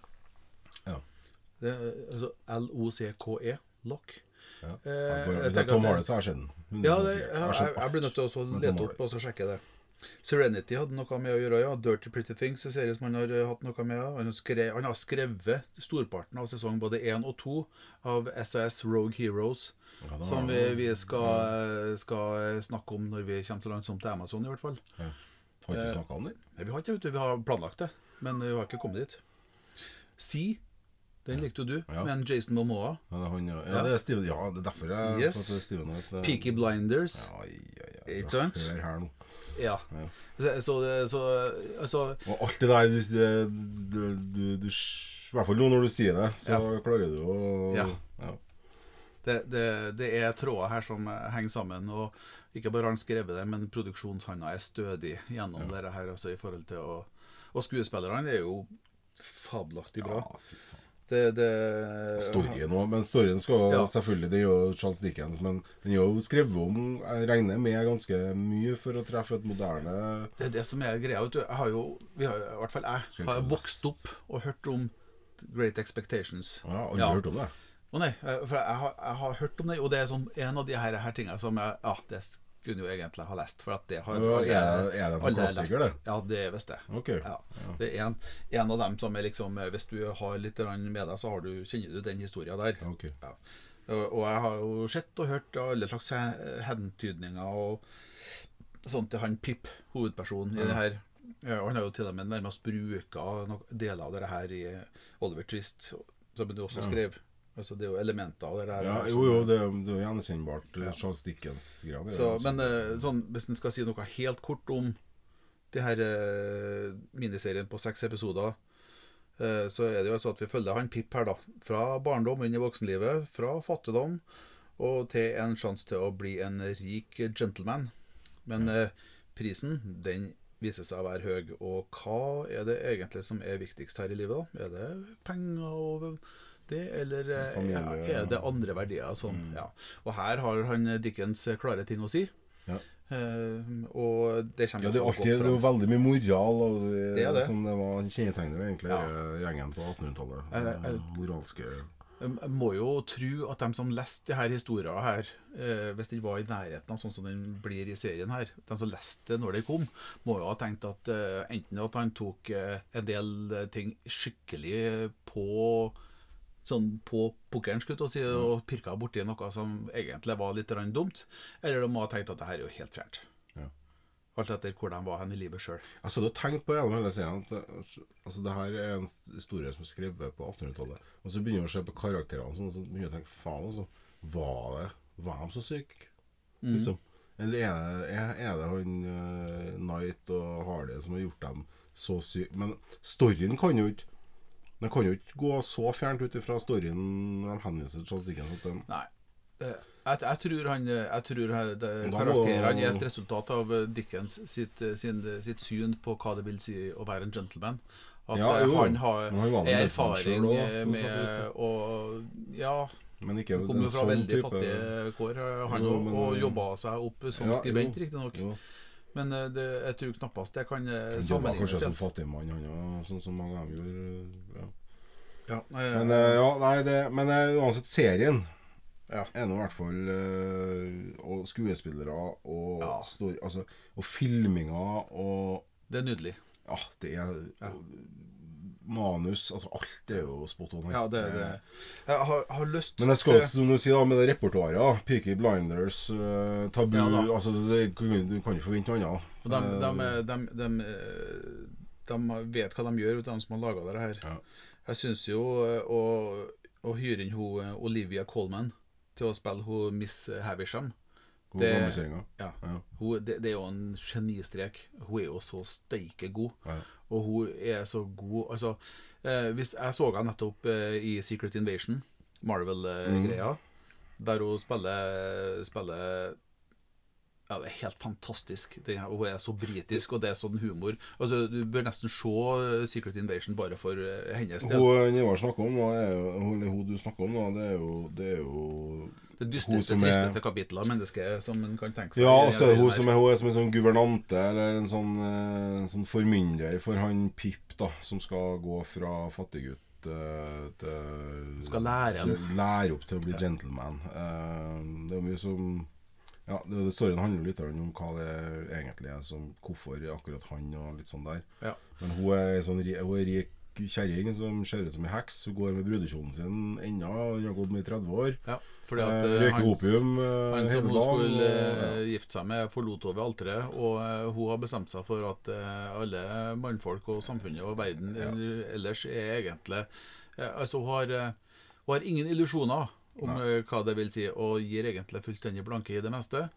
Ja. Det er, altså L-O-C-K-E. Lock. Ja. Eh, jeg Tom Harnes har sett den. Ja, det, Jeg jeg, jeg, blir nødt til å lete opp og så sjekke det. Serenity hadde noe med å gjøre, ja. Dirty Pretty Things, en serie som han har eh, hatt noe med. ja. Han har, skrevet, han har skrevet storparten av sesong både én og to av SAS Rogue Heroes, Ja, som vi, vi skal, skal snakke om når vi kommer så langt som til Amazon, i hvert fall. Har ikke Eh, snakka om det? Nei, vi har ikke, vi har planlagt det, men vi har ikke kommet dit. Sea, den likte du, Ja. med en Jason Momoa. Ja, det er han, ja. Ja. ja, det er Steven. Ja, det er derfor jeg Yes. det er Steven vet, det- Peaky Blinders. Ja, ja, ja. Ikke sant? Hør her nå. Ja. Ja. Så, så, det- så altså Og alt det der du, det- du, du, du I hvert fall nå når du sier det, så klarer du å Ja. ja. det, det, det er tråder her som eh, henger sammen. Og ikke bare har han skrevet det, men produksjonshånda er stødig gjennom dette her. Altså, i forhold til å, Og skuespillerne er jo fabelaktig bra. Ja, fy. Det, det Storyen òg, men storyen skal Ja. selvfølgelig Det er jo Charles Dickens, men den er jo skrevet om Jeg regner med ganske mye for å treffe et moderne Det er det som er greia. vet du. Jeg har jo, vi har, I hvert fall jeg har vokst opp og hørt om Great Expectations. Ja, har aldri Ja. hørt om det. Å nei, eh, for jeg har, jeg har hørt om det, og det er sånn en av de her, her tingene som jeg Ja, det skulle jo egentlig ha lest, for at det har Ja, er det- alle- er det en sånn alle klassiker, det? Ja, det er visst det. Okay. Ja. Det er en, en av dem som er liksom eh, Hvis du har litt med deg, så har du, kjenner du den historien der. Okay. Ja. Og, jeg har jo sett og hørt alle slags hentydninger og sånt til han Pip, hovedpersonen i det her. Han har jo til og med nærmest bruka deler av det her i Oliver Twist, som du også skrev. Altså, det er jo elementer av det der. Ja, jo, jo, det, det er jo gjenkjennbart. Ja. Charles Dickens-greia. er Så, men sånn. eh, sånn, hvis en skal si noe helt kort om det her eh, miniserien på seks episoder, eh, så er det jo altså at vi følger han Pip her, da. Fra barndom inn i voksenlivet, fra fattigdom og til en sjanse til å bli en rik gentleman. Men eh, prisen, den viser seg å være høy. Og hva er det egentlig som er viktigst her i livet, da? Er det penger og det, eller Familie, ja, er det andre verdier? Som, ja. Og her har han Dickens klare ting å si. Ja. Uh, og det kommer Ja, det er alltid godt det er jo veldig mye moral. Og det, Det er det. Som det var kjennetegnet egentlig Ja. eh, gjengen på 1800-tallet. Jeg- jeg- Eh, Moralske Jeg må jo tro at de som leste her historiene her, eh, hvis den var i nærheten av sånn som den blir i serien her, de som leste det når det kom, må jo ha tenkt at eh, enten at han tok eh, en del eh, ting skikkelig på Sånn på pukkelen, si, og pirka borti noe som egentlig var litt dumt. Eller de må ha tenkt at det her er jo helt fjernt. Ja. Alt etter hvor de var hen i livet sjøl. Altså du har tenkt på gjennom hele serien at altså, det her er en historie som er skrevet på 1800-tallet. Og så begynner du å se på karakterene sånn, og så begynner du å tenke faen, altså. Var det Var de så syke? Mm. Liksom. Eller er det, er det han uh, Knight og Harley som har gjort dem så syke? Men storyen kan jo ikke Den kan jo ikke gå så fjernt ut ifra storyen de henviser til Dickens. Nei. Eh, Jeg, jeg tror han jeg tror må- Karakterene er et resultat av eh, Dickens sitt, eh, sin, sitt syn på hva det vil si å være en gentleman. At Ja, eh, han har erfaring eh, med å Ja, men ikke han kom jo fra sånn veldig type- fattige kår, eh, han òg, og eh, jobba seg opp som Ja, skribent, riktignok. Men eh, det, jeg tror knappast jeg kan sammenligne Det var kanskje helt. fattigmann, han òg, sånn som mange av dem gjorde. Ja. Ja, nei, Men eh, ja, nei, det, men eh, uansett, serien Ja. er nå i hvert fall eh, Og skuespillere og, Ja. stor, altså, og filminga og det er nydelig. Ja, det er. Manus Altså, alt er jo spot on. Ja, det, det. Jeg har, har lyst Men jeg skal, også, som du sier, da, med det repertoaret, Peaky Blinders, uh, Tabu Ja, altså, det, Du kan jo forvente noe annet. Og de, de, Eh, de, de, eh, de vet hva de gjør, de som har laga det her. Ja. Jeg syns jo eh, å, å hyre inn hun, eh, Olivia Colman til å spille hun Miss Havisham det- ja. Ja. hun, det, det er jo en genistrek. Hun er jo så steike god. Ja. Og hun er så god Altså, eh, hvis Jeg så henne nettopp eh, i Secret Invasion, Marvel-greia, der hun spiller, spiller ja, Det er helt fantastisk. Det, hun er så britisk, og det er sånn humor. Altså, Du bør nesten se eh, Secret Invasion bare for eh, hennes del. Hun Ivar snakker om, hun, hun du snakker om, da, det er jo, det er jo Det hun dysteste, er- tristeste kapittelet av mennesket som en kan tenke seg. Ja, og så er hun som er, hun er som en sånn guvernante, eller en sånn, eh, en sånn formynder for han Pip, da, som skal gå fra fattiggutt til, til Skal lære. Lære opp til å bli gentleman. Eh, det er jo mye som ja, det, det Storyen handler litt om hva det egentlig er som Hvorfor akkurat han og litt sånn der. Ja. Men hun er sånn hun er rik kjerring som ser ut som ei heks. Hun går med brudekjolen sin ennå. Hun har gått med i 30 år. Ja, fordi at Eh, eh, Røyker han- opium eh, Han som hun skulle og- ja. gifte seg med, forlot henne ved alteret. Og eh, hun har bestemt seg for at eh, alle mannfolk og samfunnet og verden ja. ellers er egentlig eh, Altså, hun har, eh, hun har ingen illusjoner om Nei. hva det vil si, og gir egentlig fullstendig blanke i det meste.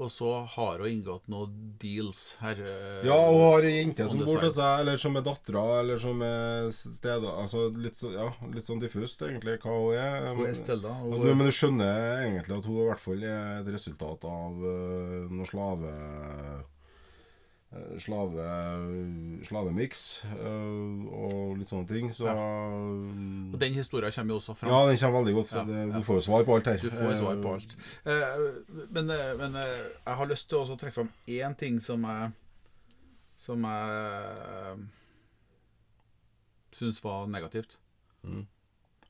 Og så har hun inngått noen deals her. eh, Ja, hun har ei jente som bor til seg, eller som er dattera, eller som er steder Altså litt, så, ja, litt sånn diffust, egentlig, hva hun er. Hun er Stella. Hun, du, men du skjønner egentlig at hun i hvert fall er et resultat av uh, noe slave... eh, Slave slavemiks eh, og litt sånne ting. Så og den historien kommer jo også fram. Ja, den kommer veldig godt. Ja, det, ja. Du får jo svar på alt her. Du får svar på Eh, alt. Eh, men eh, men eh, jeg har lyst til å trekke fram én ting som jeg Som jeg syns var negativt. Mm.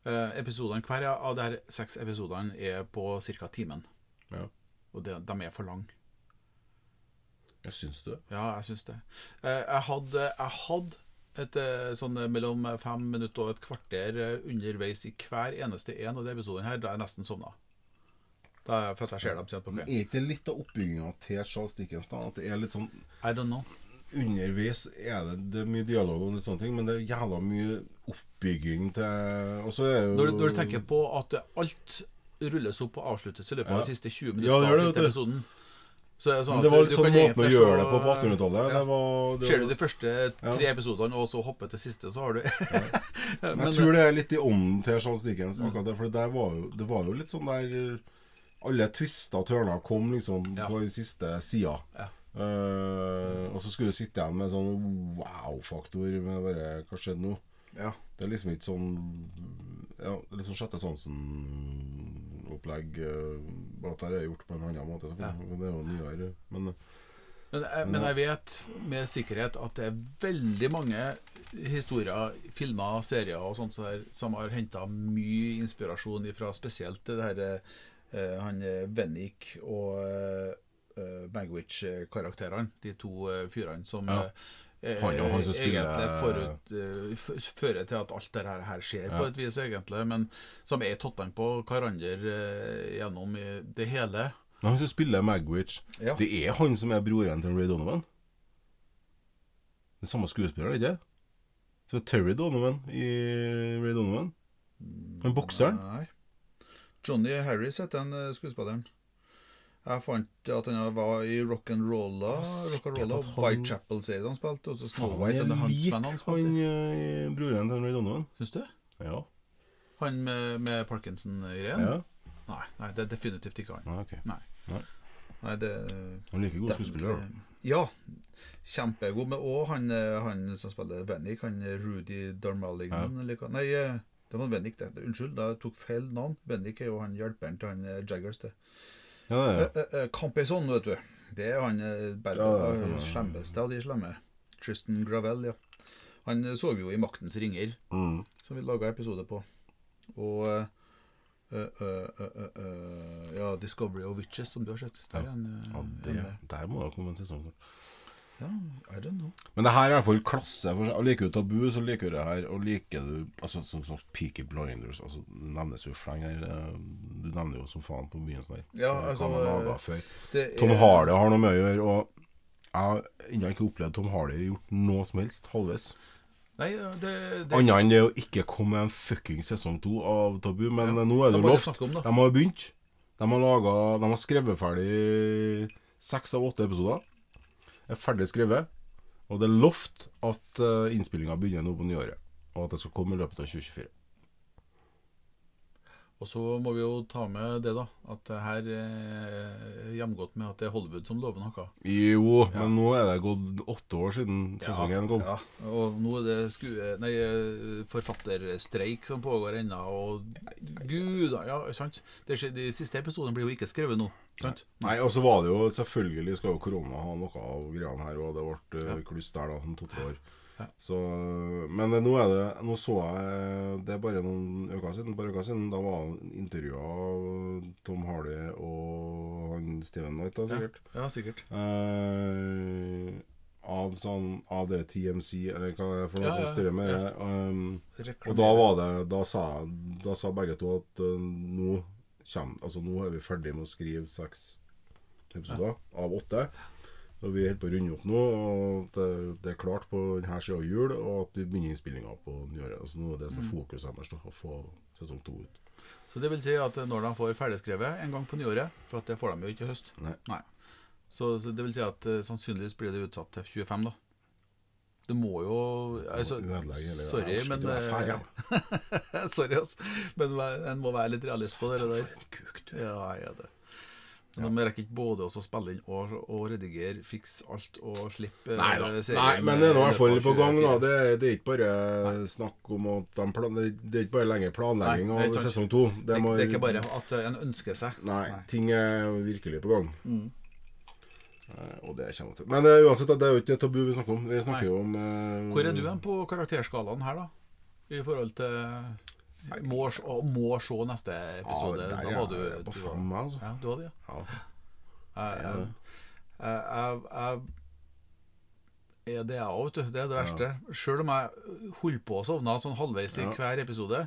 Eh, episodene, Hver av de her seks episodene er på ca. timen. Ja. Og de, de er for lange. Jeg syns det. Ja, jeg syns det. Eh, jeg hadde, jeg hadde et eh, sånn eh, mellom fem minutter og et kvarter underveis i hver eneste en av de episodene her, da jeg nesten sovna. Da, for at jeg ser dem sent på Er ikke litt av oppbygginga til Charles Dickens? da? At det er litt sånn I don't know. Underveis er det, det er mye dialog og litt sånne ting, men det er jævla mye oppbygging til Og så er jo Når, du- når du tenker på at alt rulles opp og avsluttes i løpet av de siste 20 Ja, minutter det av siste det. episoden så det sånn Men det var du- litt du sånn måten å gjøre det på på 1800-tallet. Ja. Var, Ser du de første tre Ja. episodene, og så hopper til siste, så har du ja. Men, jeg tror det er litt i ånden til Charles Dickens. Akkurat det, For det, der var jo, det var jo litt sånn der Alle tvister og tørner kom liksom Ja. på den siste sida. Ja. Eh, og så skulle du sitte igjen med sånn wow-faktor med bare Hva skjedde nå? ja. Det er liksom ikke sånn Ja, litt sånn Sjette sansen-opplegg. Uh, bare at det er gjort på en annen måte. Så, Ja. Det er jo nyere. Men Men, jeg, men jeg vet med sikkerhet at det er veldig mange historier, filmer, serier og sånt der, som har henta mye inspirasjon fra spesielt det her eh, han eh, Vennik og eh, eh, Magwitch-karakterene. De to eh, fyrene som Ja. Eh, Han og han som spiller- egentlig forut, eh, fører til at alt dette her, skjer, skjer på et vis, egentlig. Men som er tottene på hverandre eh, gjennom det hele. Men han som spiller Magwitch, Ja. det er han som er broren til Ray Donovan? Det er samme skuespiller, ikke Så det er Terry Donovan i Ray Donovan. Han bokseren. Nei. Johnny Harris heter den skuespilleren. Jeg fant at han var i Rock'n'Rolla. At Whitechapel-serien han spilte. Og så Snow White and the Huntsman han spilte. Han broren til Ray Donovan. Syns du? Ja. Han med, med Parkinson-greien? ja. Nei, nei, det er definitivt ikke han. Ah, okay. Nei, det Han liker god skuespiller. da. Ja. Kjempegod. Men òg han, eh, han som spiller Vennik, han eh, Rudy Darmaligan ja. like, Nei, eh, det var Vennik, det. Unnskyld, da jeg tok feil navn. Vennik er jo han hjelperen til han eh, Jaggers, det. Ja, ja. er. Eh, eh, Campison, vet du. Det er han eh, bare Ja, ja, den slemmeste av de slemme. Tristan Gravel, ja. Han eh, så vi jo i 'Maktens ringer', Mm. som vi laga episode på. Og uh, uh, uh, eh, eh, Ja, 'Discovery of Witches', som du har sett. Der Ja. er eh, Ja, en der må det komme en sesong snart. Ja, I don't know. Men det her er i hvert fall klasse. For seg. Liker du Tabu, så liker du det her. Og liker du altså, som, som Peaky Blinders altså, nevnes jo fleng her. eh, Du nevner jo som faen på begynnelsen her. Ja, altså. Det Tom er- Hardy har noe med å gjøre. Og jeg har ennå ikke opplevd Tom Hardy gjort noe som helst halvveis. Nei, det, det Annet enn det å ikke komme med en fucking sesong to av Tabu. Men Ja, nå er det jo lovt. De har begynt. De har, laget, de har skrevet ferdig seks av åtte episoder. Er ferdig skrevet. Og det er lovt at uh, innspillinga begynner nå på nyåret. Og at det skal komme i løpet av 2024. Og så må vi jo ta med det, da. At det her er hjemgått med at det er Hollywood som lover noe. Jo, men nå er det gått åtte år siden sesong én kom. Ja, og nå er det skue... Nei, forfatterstreik som pågår ennå, og gud Ja, sant? Det de siste episodene blir jo ikke skrevet nå. Sant? Nei, og så var det jo Selvfølgelig skal jo korona ha noe av greiene her, og det ble kluss der, da, to-tre år. Så, men nå er det Nå så jeg Det er bare noen uker siden, Bare uker siden. Da var det intervjua av Tom Hardy og han Steven Knight, da, sikkert. Ja, sikkert. Eh, av sånn Av det TMC, eller hva det er for noe Ja, som styrer med ja. det. Um, og da var det Da sa, da sa begge to at uh, nå kommer Altså nå er vi ferdig med å skrive seks episoder av åtte. Og vi holder på å runde opp nå, og det, det er klart på denne sida av jul, og at vi begynner innspillinga på nyåret. Altså nå er det Mm. som er fokuset deres, å få sesong to ut. Så det vil si at når de får ferdigskrevet en gang på nyåret, for at det får de jo ikke i høst Nei. Så, så det vil si at eh, sannsynligvis blir det utsatt til 25, da. Det må jo altså, Sorry, men eh. Sorry, ass. Men en må være litt realist på det der. Ja, jeg er det. Men De rekker ikke både å spille inn og, og redigere, fikse alt og slippe Nei eh, Nei, men det er nå i hvert fall på gang. da Det, det er ikke bare snakk om at de plan, det, er ikke bare lenger planlegging Nei, av sesong to. Det, det er ikke bare at en ønsker seg. Nei, Nei. ting er virkelig på gang. Mm. Eh, og det kommer til. Men uh, uansett, det er jo ikke et tabu vi snakker om. Vi snakker Nei. jo om uh, Hvor er du hen på karakterskalaen her, da? I forhold til Må, må se neste episode. Ja, der da var du, jeg på fem, var, altså. Ja, du hadde det, ja. Ja. Jeg, jeg, jeg, jeg, er jeg òg, du. Det er det verste. Sjøl om jeg holdt på å sovne sånn halvveis i Ja. hver episode,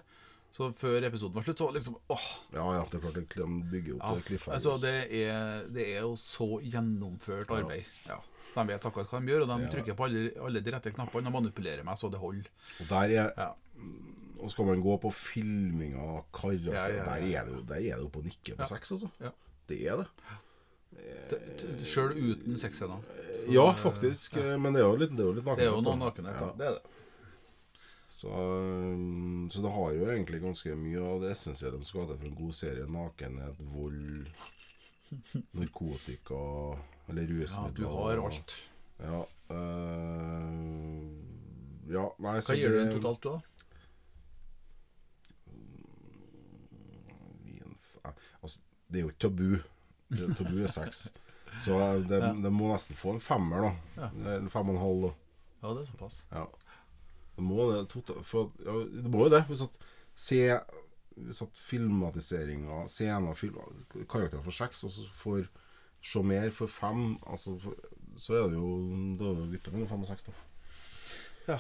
så før episoden var slutt, så liksom åh, ja, ja, det er klart det bygger opp ja, cliffhangers. altså, det, er, det er jo så gjennomført arbeid. Ja. De vet akkurat hva de gjør, og de Ja. trykker på alle, alle de rette knappene og manipulerer meg så det holder. Og der er Ja. Og skal man gå på filminga av karakter, Ja, ja, der er det jo Der er det oppe på nikke på seks, altså. Ja. Det er det. Sjøl uten sexscener. Ja, faktisk. Men det er jo litt, det er jo litt nakenhet. Det er jo noe nakenhet, da. Ja. Det er det. Så, um, så det har jo egentlig ganske mye av det essensielle som skal til for en god serie. Nakenhet, vold, narkotika eller Ja, du har alt. Ja. øh, ja, nei, så Hva gir du den totalt, du, da? en f- eh, Altså, det er jo ikke tabu. Det, tabu er sex. Så det, Ja. det må nesten få en femmer, da. Ja. Eller fem og en halv. da. Ja, det er såpass. Ja. Det må det, for, ja, det må jo det. Hvis at se Hvis at filmatiseringa, scener, film, karakterer for sex, og så får se mer for fem, altså, for, så er det jo jo gutter mellom fem og seks, da. Jeg,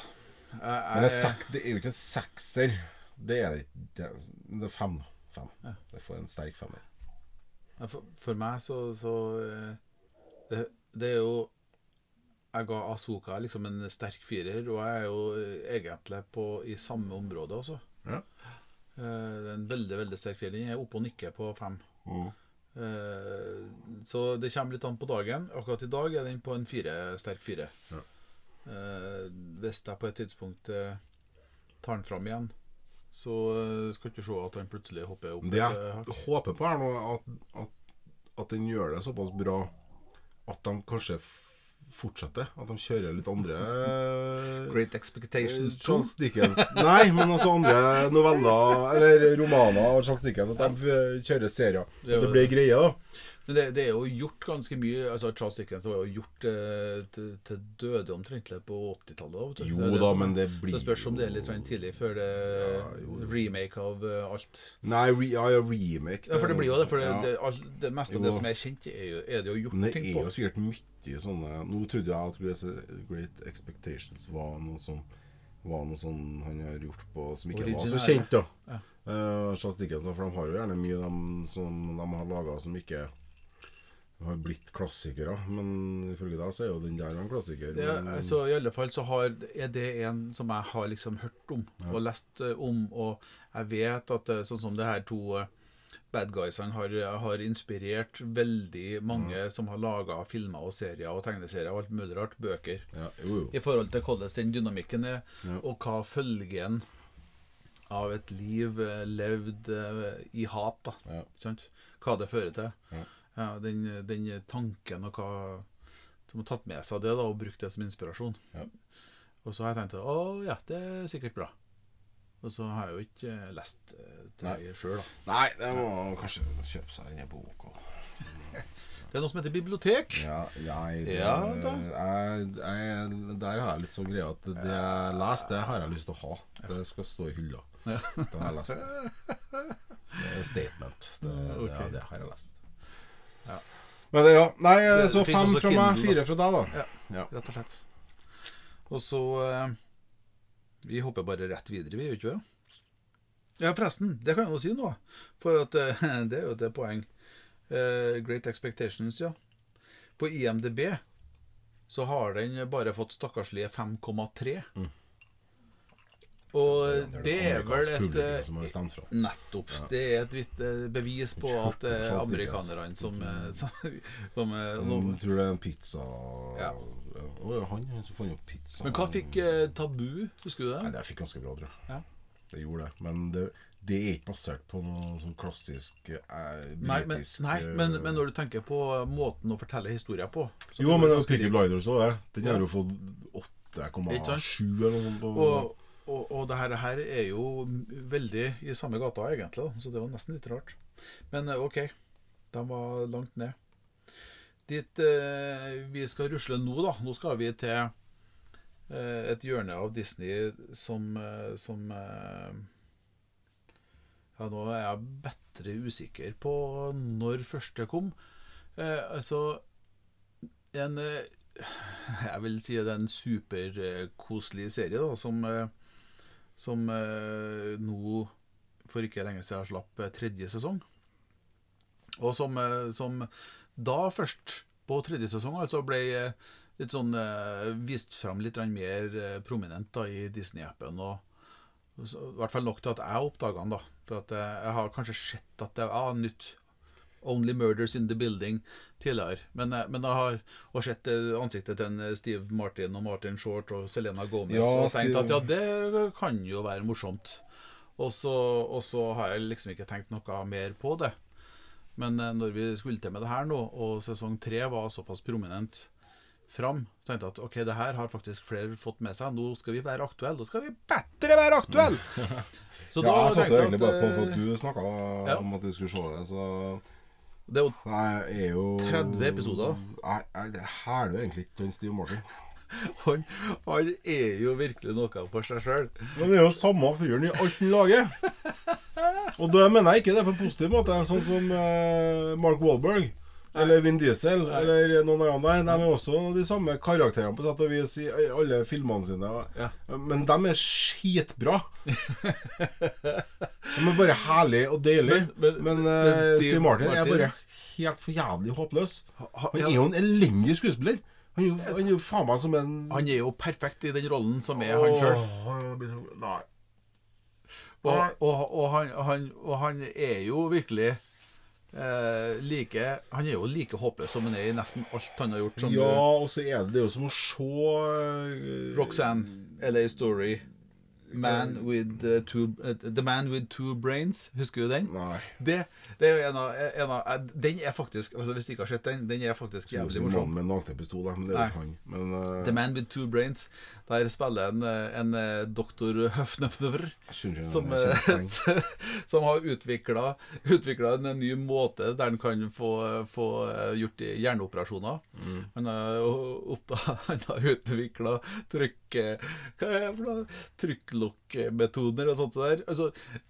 Men det er, sek, det er jo ikke en sekser. Det er det ikke. Det er fem, da. Fem. Ja. Det får en sterk femmer. Ja, For, for meg så, så eh, det, det er jo Jeg ga Asoka liksom en sterk firer, og jeg er jo eh, egentlig på, i samme område også. Ja. Eh, Det er en veldig veldig sterk firer. Den er oppe og nikker på fem. Mm. Eh, Så det kommer litt an på dagen. Akkurat i dag er den på en fire, sterk fire. Ja. Eh, Hvis jeg på et tidspunkt tar den fram igjen, så eh, skal ikke se at han plutselig hopper opp Det jeg eh, håper på, er nå at, at, at den gjør det såpass bra at de kanskje fortsetter. At de kjører litt andre Great Expectations 2. Charles Dickens Nei, men også andre noveller eller romaner av Charles Dickens. At de eh, kjører serier. Det er At det blir greie, da. Men det, det er jo gjort ganske mye altså Charles Dickens var jo gjort eh, til, til døde omtrentlig på 80-tallet. da, vet du. Jo Det er det da, som- men det blir Så det spørs om det er litt jo- tidlig før det ja, remake av uh, alt. Nei, re, ja, ja, remake Ja, for det blir jo det. For det, Ja. det, alt, det meste av det som er kjent, er, jo, er det jo gjort Men det ting er jo sikkert mye sånne Nå trodde jeg at Great- Great Expectations var noe som var noe sånn han har gjort på som ikke var så kjent, da. Ja. Uh, Charles Dickens, for de har jo gjerne mye de, som de har laga som ikke har blitt klassikere. Men ifølge deg så er jo den der en klassiker. Men, altså, I alle fall så har, er det en som jeg har liksom hørt om og lest eh, om. Og jeg vet at eh, sånn som det her to eh, bad guysene har, har inspirert veldig mange som har laga filmer og serier og tegneserier og alt mulig rart, bøker. ja, jo, jo. I forhold til hvordan den dynamikken er, Ja. og hva følgen av et liv levd i hat, da. Ja. Hva det fører til. Ja. Ja, den, den tanken og hva som har tatt med seg det da og brukt det som inspirasjon. Ja. Og så har jeg tenkt at å ja, det er sikkert bra. Og så har jeg jo ikke eh, lest eh, det sjøl, da. Nei, det må man kanskje kjøpe seg denne boka. Det er noe som heter bibliotek. Ja, jeg, det, Ja, da. jeg, jeg, Der har jeg litt sånn greie at det jeg leser, det har jeg lyst til å ha. Det skal stå i hylla. Det har jeg lest. Det er statement. Det, det, det har jeg lest. Men det, ja. Nei, Det så det fem fra meg, Kindle, fire fra deg, da. Ja. Ja. Rett og slett. Og så eh, Vi hopper bare rett videre, vi gjør ikke det? Ja, forresten, det kan jeg jo si nå. For at eh, det er jo et poeng. Eh, Great Expectations, ja. På IMDb så har den bare fått stakkarslige 5,3. Mm. Og det er vel et eh. Nettopp. Det er et vidt eh, bevis på at det er amerikanerne som, eh, som, som, eh, Jeg tror det er en pizza Ja. oh, han han som fant opp pizza. Men hva fikk eh, Tabu? Husker du det? Nei, det fikk ganske bra, tror jeg. Ja. Det gjorde det. Men det, det er ikke basert på noe sånn klassisk eh, Nei, men, nei eh, men, men når du tenker på måten å fortelle historier på Jo, men lik. Blinders òg, det. Den har jo fått 8,7 eller noe sånt. På, og, og, og det her, her er jo veldig i samme gata, egentlig. Så det var nesten litt rart. Men eh, OK, de var langt ned. Dit eh, vi skal rusle nå, da. Nå skal vi til eh, et hjørne av Disney som, eh, som eh, Ja, nå er jeg bedre usikker på når første kom. Eh, altså En jeg vil si det er en superkoselig serie da, som, eh, som eh, nå for ikke lenge siden slapp eh, tredje sesong. Og som, eh, som da først, på tredje sesong, altså ble eh, litt sånn eh, vist fram litt mer eh, prominent da, i Disney-appen. og I hvert fall nok til at jeg oppdaga den. da For at jeg har kanskje sett at det er nytt Only Murders in the Building tidligere. Men, eh, men jeg har og sett eh, ansiktet til en eh, Steve Martin og Martin Short og Selena Gomez Ja, og tenkt at ja, det kan jo være morsomt. Og så, og så har jeg liksom ikke tenkt noe mer på det. Men når vi skulle til med det her nå, og sesong tre var såpass prominent fram, tenkte jeg at ok, det her har faktisk flere fått med seg. Nå skal vi være aktuelle. Nå skal vi bedre være aktuelle! Så ja, jeg satte egentlig bare på for at du snakka ja. om at vi skulle se det, så Det er jo er jo 30 episoder. Jeg, jeg, hæler jo egentlig ikke den Steve Martin. han, han er jo virkelig noe for seg sjøl. Men det er jo samme fyren i alt han lager. Og da mener jeg ikke det på en positiv måte. Sånn som eh, Mark Wahlberg. Eller Vin Diesel, eller noen av dem der. De er også de samme karakterene på sett og vis i alle filmene sine. Ja. Men de er skitbra. de er bare herlige og deilige. Men- Men, men- eh, men Steve Steve Martin, er bare helt for jævlig håpløs. Han er jo en elendig skuespiller. Han er jo, han er jo faen meg som en Han er jo perfekt i den rollen som er han sjøl. Nei. Og, og, og, han, han, og han er jo virkelig eh, like Han er jo like håpløs som han er i nesten alt han har gjort. Som Ja, og så er det, det er jo som å se uh, Roxanne, LA Story, Man with uh, two, uh, The Man with Two Brains. Husker du den? Nei. Det, det er jo en av, en av eh, Den er faktisk altså Hvis du ikke har sett den, den er faktisk jævlig morsom. mannen med en nakenpistol, men det er jo han. Men uh, The Man with Two Brains. Der spiller en, eh, en doktor Høfnøfnøver. Som, som har utvikla en ny måte der han kan få, få gjort hjerneoperasjoner. Mm. Han har, han har utvikla trykk... eh, er? Trykklokkmetoder og sånt der. Altså,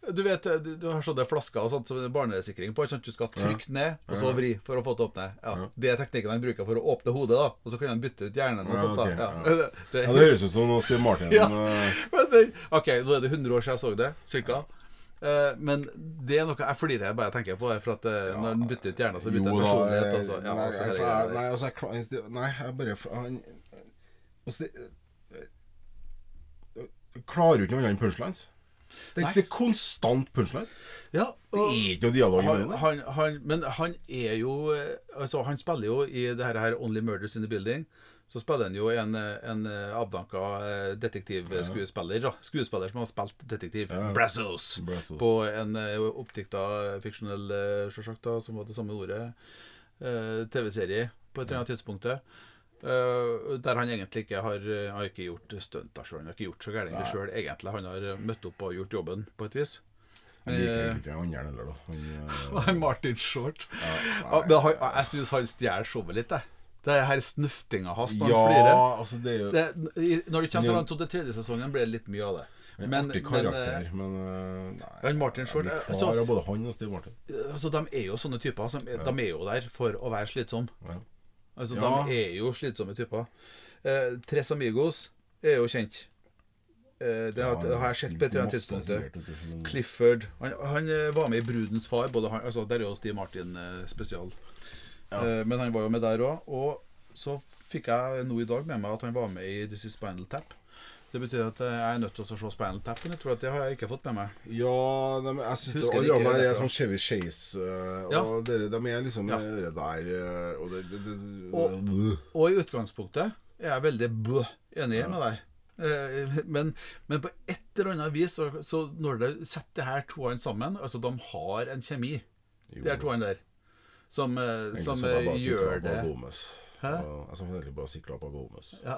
du vet, du, du har sånne flasker og sånt som barnesikring på. Sånn? Du skal trykke ned, og så vri for å få det åpne. Ja. Det er teknikken han bruker for å åpne hodet, da. Og så kan han bytte ut hjernen og sånt. da. Ja. Det, det, Ja, det høres ut som noe Steve Martin Ja. eh, det, ok, nå er det 100 år siden jeg så det, cirka. Eh, men det er noe jeg flirer bare jeg tenker på for at eh, når han bytter ut hjernen, så bytter han personlighet. Altså. Ja, nei, altså, greia der. nei, altså, jeg Nei, jeg bare han, altså, det, jeg klarer jo ikke noe annet enn punchlines. Det, det er konstant punchlines. ja, Det er ikke noe dialog han, han, han, men han er jo eh, Altså, han spiller jo i det her, her Only Murders in the Building. Så spiller han jo en, eh, en eh, avdanka detektivskuespiller. Skuespiller som har spilt detektiv. Ja. Brazos. Brazos. På en oppdikta fiksjonell, sjølsagt, som var det samme ordet, TV-serie på et eller annet tidspunkt. Eh, der han egentlig ikke har, han har ikke gjort stunt. sjøl. han har ikke gjort så gærent sjøl, egentlig. Han har møtt opp og gjort jobben, på et vis. Han liker egentlig ikke han andre heller, da. Han, eh, Martin Short. ja, Ja, men han, jeg syns han stjeler showet litt, jeg. Det her snuftinga hans når ja, han altså det er jo Det, når det kommer så langt som til tredje sesongen, blir det litt mye av det. en Men, artig men karakter, eh, men, eh, nei, han Martin jeg Short, blir eh, klar av både han og Steve Martin. altså, de er jo sånne typer. Som, De er jo der for å være slitsomme. Ja. Altså, Ja. De er jo slitsomme typer. Eh, Tres Amigos er jo kjent. Eh, det, har, det har jeg sett på et eller annet tidspunkt. Clifford han, han eh, var med i 'Brudens far'. Både han, altså, der er jo Steve Martin eh, spesial. Ja. Eh, men han var jo med der òg. Og så fikk jeg nå i dag med meg at han var med i This Is Spinal Tap. Det betyr at eh, jeg er nødt til å se Spinal Tap på nytt, for det har jeg ikke fått med meg. Ja, de, jeg syns det, alle ikke er sånn Chevy Chase. eh, Ja. Og dere, de er liksom Ja. dere der eh, Og det, det, det, Og- det Og i utgangspunktet er jeg veldig bø enig med deg. Eh, Men, men på et eller annet vis, så, så når du setter de her toene sammen Altså, de har en kjemi, de her toene der, som, eh, som eh, gjør det? Og Jeg så egentlig bare sykla på Gomez. Ja.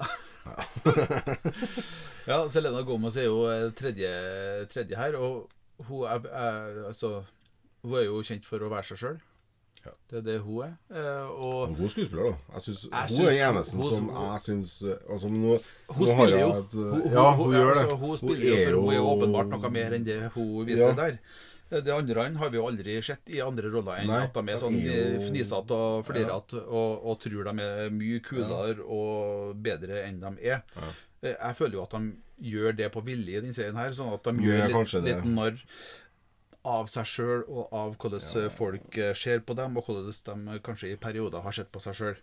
ja, Selena Gomez er jo eh, tredje, tredje her, og hun er, er, altså, hun er jo kjent for å være seg sjøl. Ja. Det er det hun er. Eh, og En god skuespiller, da. Jeg synes, hun er synes eneste hun- som jeg syns altså, nå, Hun nå spiller jo. et, Hun, hun, Ja, hun, hun gjør det. altså, hun spiller jo, for hun er jo åpenbart noe mer enn det hun viser Ja. der. Eh, De andre har vi jo aldri sett i andre roller enn Nei, at de er sånn jo- fnisete og flirete og, og tror de er mye kulere og bedre enn de er. Ja. Eh, Jeg føler jo at de gjør det på vilje i denne serien her, sånn at de Gjør litt, litt narr av seg sjøl og av hvordan ja, folk eh, ser på dem, og hvordan de kanskje i perioder har sett på seg sjøl.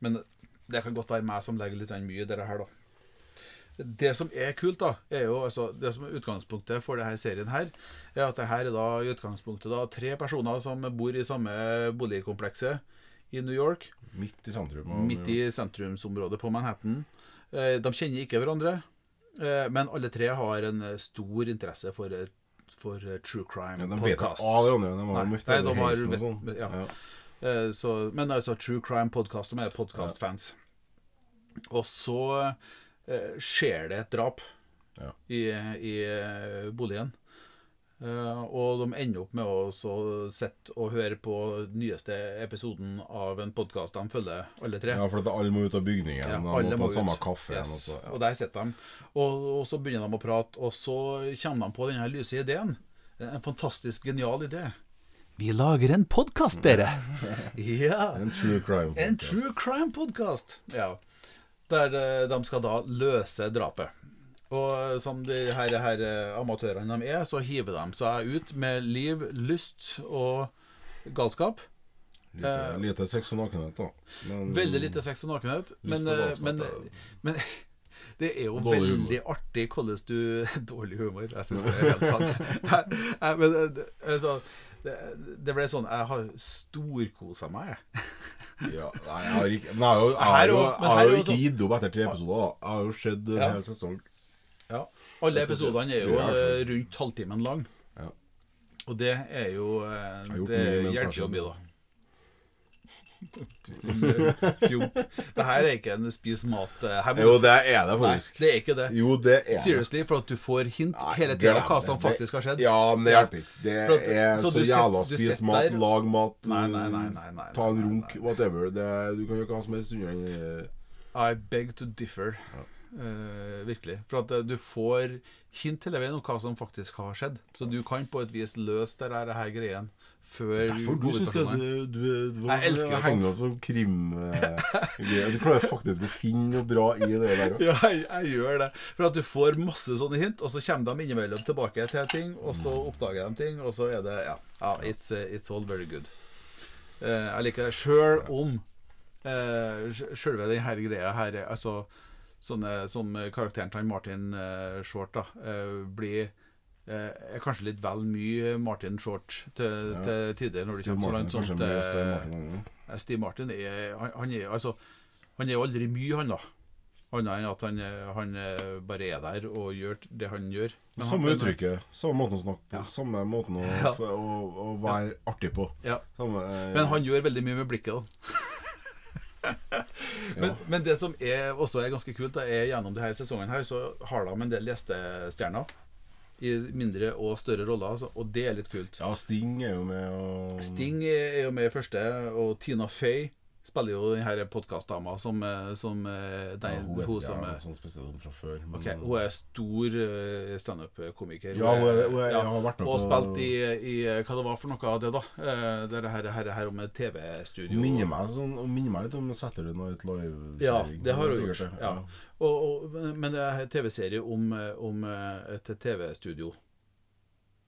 Men det kan godt være meg som legger litt mye i det her, da. Det som er kult, da, er jo altså Det som er utgangspunktet for denne serien her, er at det her er da i utgangspunktet da tre personer som bor i samme boligkomplekset i New York. Midt i sentrum. Midt i sentrumsområdet på Manhattan. Eh, De kjenner ikke hverandre, eh, men alle tre har en eh, stor interesse for, for true crime ja, De vet ikke podcasts. av hverandre. De har Nei, nei, de har vet- sånn. ja. Ja. Så, men altså True Crime Podcast, de er podcast-fans. Og så skjer det et drap Ja. i, i eh, boligen. Eh, og de ender opp med å så sitte og høre på nyeste episoden av en podkast de følger, alle tre. ja, for at alle må ut av bygningen. Ja, de må ta samme kaffe. Yes. Og så, Og der sitter de. Og, og så begynner de å prate, og så kommer de på denne lyse ideen. En fantastisk genial idé. Vi lager en podkast, dere! ja. En true crime. En podcast. true crime-podkast. Ja. Der eh, de skal da løse drapet. Og som de her, her eh, amatørene de er, så hiver de seg ut med liv, lyst og galskap. Lite, lite sex og nakenhet, da. Men, Veldig lite sex og nakenhet. Men, eh, men, men det er jo Dårlig humor. veldig artig hvordan du Dårlig humor. Jeg syns det er helt sant. Jeg- jeg- men eh, det, altså, det, det ble sånn Jeg har storkosa meg, jeg. Ja, nei, jeg har ikke Men jeg har jo, jeg har jo, jeg har jo jo ikke sånn- gitt opp etter tre episoder. Jeg har jo sett en Ja. hel sesong. Ja. Alle episodene er jo eh, rundt halvtimen lang. Ja. Og det er jo eh, Det hjelper jo mye, da. Det her er ikke en spis mat eh, Jo, det er det Nei, faktisk. det er ikke det. Jo, det er. Seriously, for at du får hint Nei, hele tida hva som faktisk har skjedd. Ja, men det hjelper ikke. Det at- er så så, jævla spis mat, der- lag mat, Nei, nei, nei, nei, nei, ta en runk, nei. whatever. Det, du kan gjøre hva som helst under I beg to differ. Eh, virkelig. For at uh, du får hint hele veien om hva som faktisk har skjedd. Så du kan på et vis løse det her, her greien før Derfor du syns det du, du, du, du Jeg elsker henger opp sånn krim eh, Du klarer faktisk å finne noe bra i det der òg. Ja, jeg, jeg gjør det. For at du får masse sånne hint, og så kommer de innimellom tilbake til ting, og så oppdager de ting, og så er det Ja, ja it's, eh, it's all very good. Uh, jeg liker det sjøl om uh, Sjølve denne greia her er- Altså sånne som karakteren til Martin uh, Short da uh, blir eh, er kanskje litt vel mye Martin Short til, Ja. til tider, når det kommer så langt som til Steve Martin. Eh, Steve Martin er, han, han er altså Han er aldri mye, han da. Annet enn at han, eh, han eh, bare er der og gjør det han gjør. Men Samme han, uttrykket, samme måten å snakke på, Ja. samme måten å, Ja. å, å være artig på. Ja. Samme, eh, Men han gjør veldig mye med blikket, da. men, men det som er, også er ganske kult, da, er gjennom denne sesongen her, så har de en del gjestestjerner. I mindre og større roller, altså. og det er litt kult. Ja, Sting er jo med og Sting er jo med i første, og Tina Fey spiller jo denne podkastdama som, eh, som den, ja, hun, hun, er, som ja, sånn spesielt fra før. men- Ok, Hun er stor eh, standup-komiker. Ja, hun er- hun er- Ja, har vært med Og på- spilt i, i Hva det var for noe av det, da? Eh, Det er her, her, her om et TV-studio. minner meg, sånn, hun minner meg litt om Setter du noe et Live. Ja, det har hun gjort. Ja. Og, og, men det er TV-serie om, eh, om eh, et TV-studio.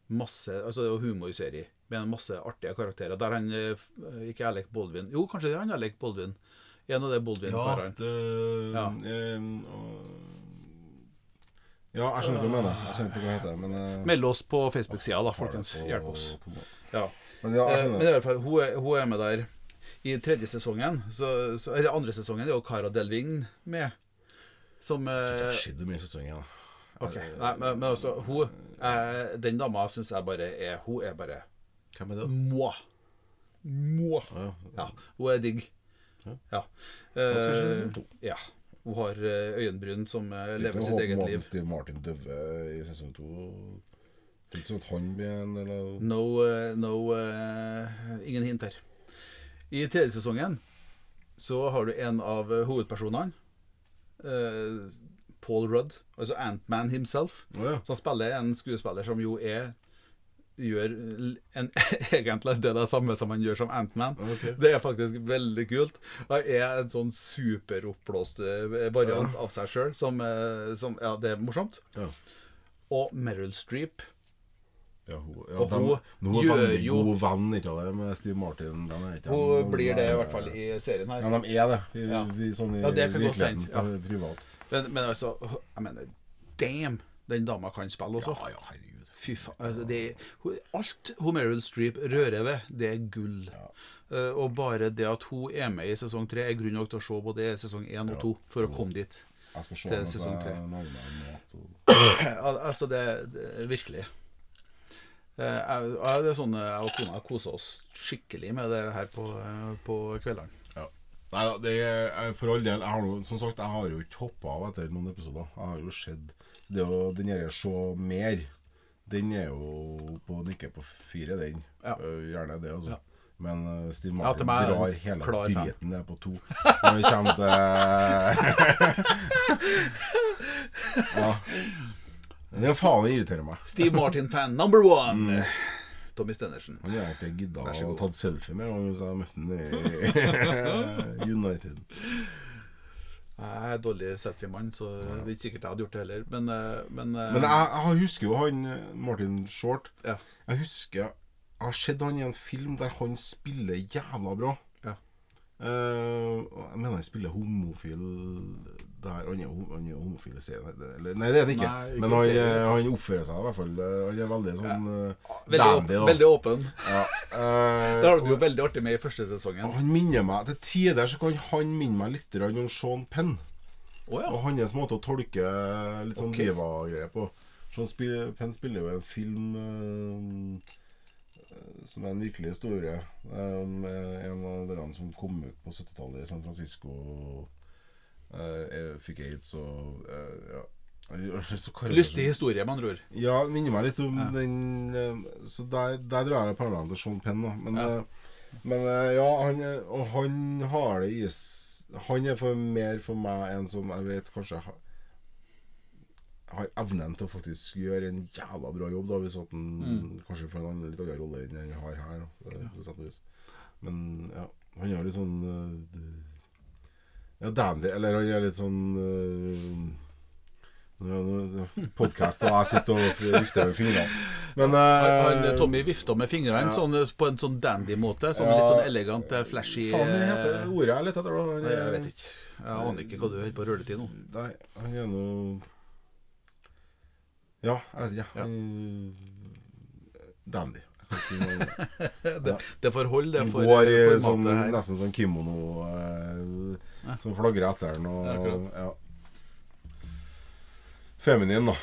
Masse Altså det er humorserie med en masse artige karakterer. Der han eh, ikke er Alec Baldwin Jo, kanskje det er han Alec Baldwin. En av de Ja, Baldwin-karene. det Ja. eh, og- Ja, jeg skjønner hva du mener. Jeg skjønner ikke hva det heter, men uh... Meld oss på Facebook-sida, da, folkens. Hjelp oss. Ja. Men ja, jeg Eh, Men i hvert fall, hun er, hun er med der. I tredje sesongen, så, så, eller andre sesongen, er jo Cara Delving med. Som Det skjedde mye sesonger, da. Ok, Nei, men, men altså, hun eh, Den dama syns jeg bare er Hun er bare Hvem er det? moi. Moi. Ja. Ja, hun er digg. Ja. Sesong ja. Hun har eh, øyenbryn som eh, er lever sitt eget liv. Steve Martin døve i sesong to. Det er ikke sånn at han blir en eller No, uh, no uh, Ingen hint her. I tredje sesongen så har du en av hovedpersonene. Paul Rudd, altså Antman himself. Oh, ja. Som spiller en skuespiller som jo er Gjør en, egentlig det, det samme som han gjør som Antman. Okay. Det er faktisk veldig kult. Han er en sånn superoppblåst variant variant av seg sjøl som, eh, som Ja, det er morsomt. Ja. Og Meryl Streep Ja, hun, ja, Og de, hun nå er gjør veldig jo- god venn ikke det, med Steve Martin. Den er ikke Hun den, blir de det i er- hvert fall i serien her. Ja, de er det. Vi, Ja. vi, sånn i Ja, det kan godt hende, ja. Privat. Men, men altså, jeg mener Damn! Den dama kan spille også. Ja, ja, herregud. Fy faen. Altså, det alt hun Meryl Streep rører ved, det er gull. Eh, og bare det at hun er med i sesong tre, er grunn nok til å se både sesong én og to for å komme dit. Jeg skal se Til sesong tre. Al altså, det, det virkelig. Eh, jeg, jeg, det er sånn eh, jeg og kona koser oss skikkelig med det her på, på kveldene. Ja. Nei da, for all del. Jeg har noe, som sagt, jeg har jo ikke hoppa av etter noen episoder. Jeg har jo sett Det er jo den derre se mer, den er jo på nikket på fire, den. Ja. Øh, Gjerne det, altså. Ja. Men uh, Steve Martin er drar hele driten ned på to. Når det kommer til Ja. Det er faen det irriterer meg. Steve Martin-fan number one! Tommy Stenersen. Han har ikke gidda å tatt selfie med hvis jeg møtte ham i United. Jeg er dårlig selfie-mann, så det er ikke sikkert jeg hadde gjort det heller. Men, eh, men, eh, Men jeg, jeg husker jo han eh, Martin Short. Ja. Jeg husker Jeg har sett han i en film der han spiller jævla bra. Eh, jeg mener han spiller homofil der Han er, han er homofil i serien. Eller, nei, det er han ikke. Nei, ikke Men han, eh, han oppfører seg i hvert fall eh, Han er veldig sånn ja. veldig, dandy, åp veldig åpen. Ja. Uh, Det har du jo veldig artig med i første sesongen. han minner meg Til tider så kan han minne meg litt om Sean Penn. Oh, ja. Og hans måte å tolke litt sånn okay. diva-greier på. Sean Penn spiller jo en film eh, som er en virkelig historie. Um, en av dere som kom ut på 70-tallet i San Francisco. uh, fikk aids og uh, ja. Lystig historie, med andre ord. ja, minner meg litt om Ja. den Så der, der drar jeg parallellen til Sean Penn. Da. Men, Ja. men ja, han, og han har det i Han er for mer for meg en som jeg vet kanskje har, har evnen til å faktisk gjøre en jævla bra jobb, da, hvis at han Mm. kanskje får en litt annen rolle enn han har her. Da, eh, vis. Men ja, han er litt sånn uh, Ja, dandy. Eller han er litt sånn Podkast, og jeg sitter og vifter med fingrene. Men Han, eh, han, Tommy vifta med fingrene ja. sånn, på en sånn dandy-måte. Sånn Ja. litt sånn elegant, eh, flashy Faen, hva heter eh, ordet jeg leter etter? Han er- Jeg vet ikke. Jeg aner ikke hva du holder på å røre til nå. Nei, han er noe Ja, jeg ikke. Ja. Dandy. Det, det får holde, det for, går i for sånn, nesten sånn kimono eh, som flagrer etter den. Og, Ja, ja. Feminin, da.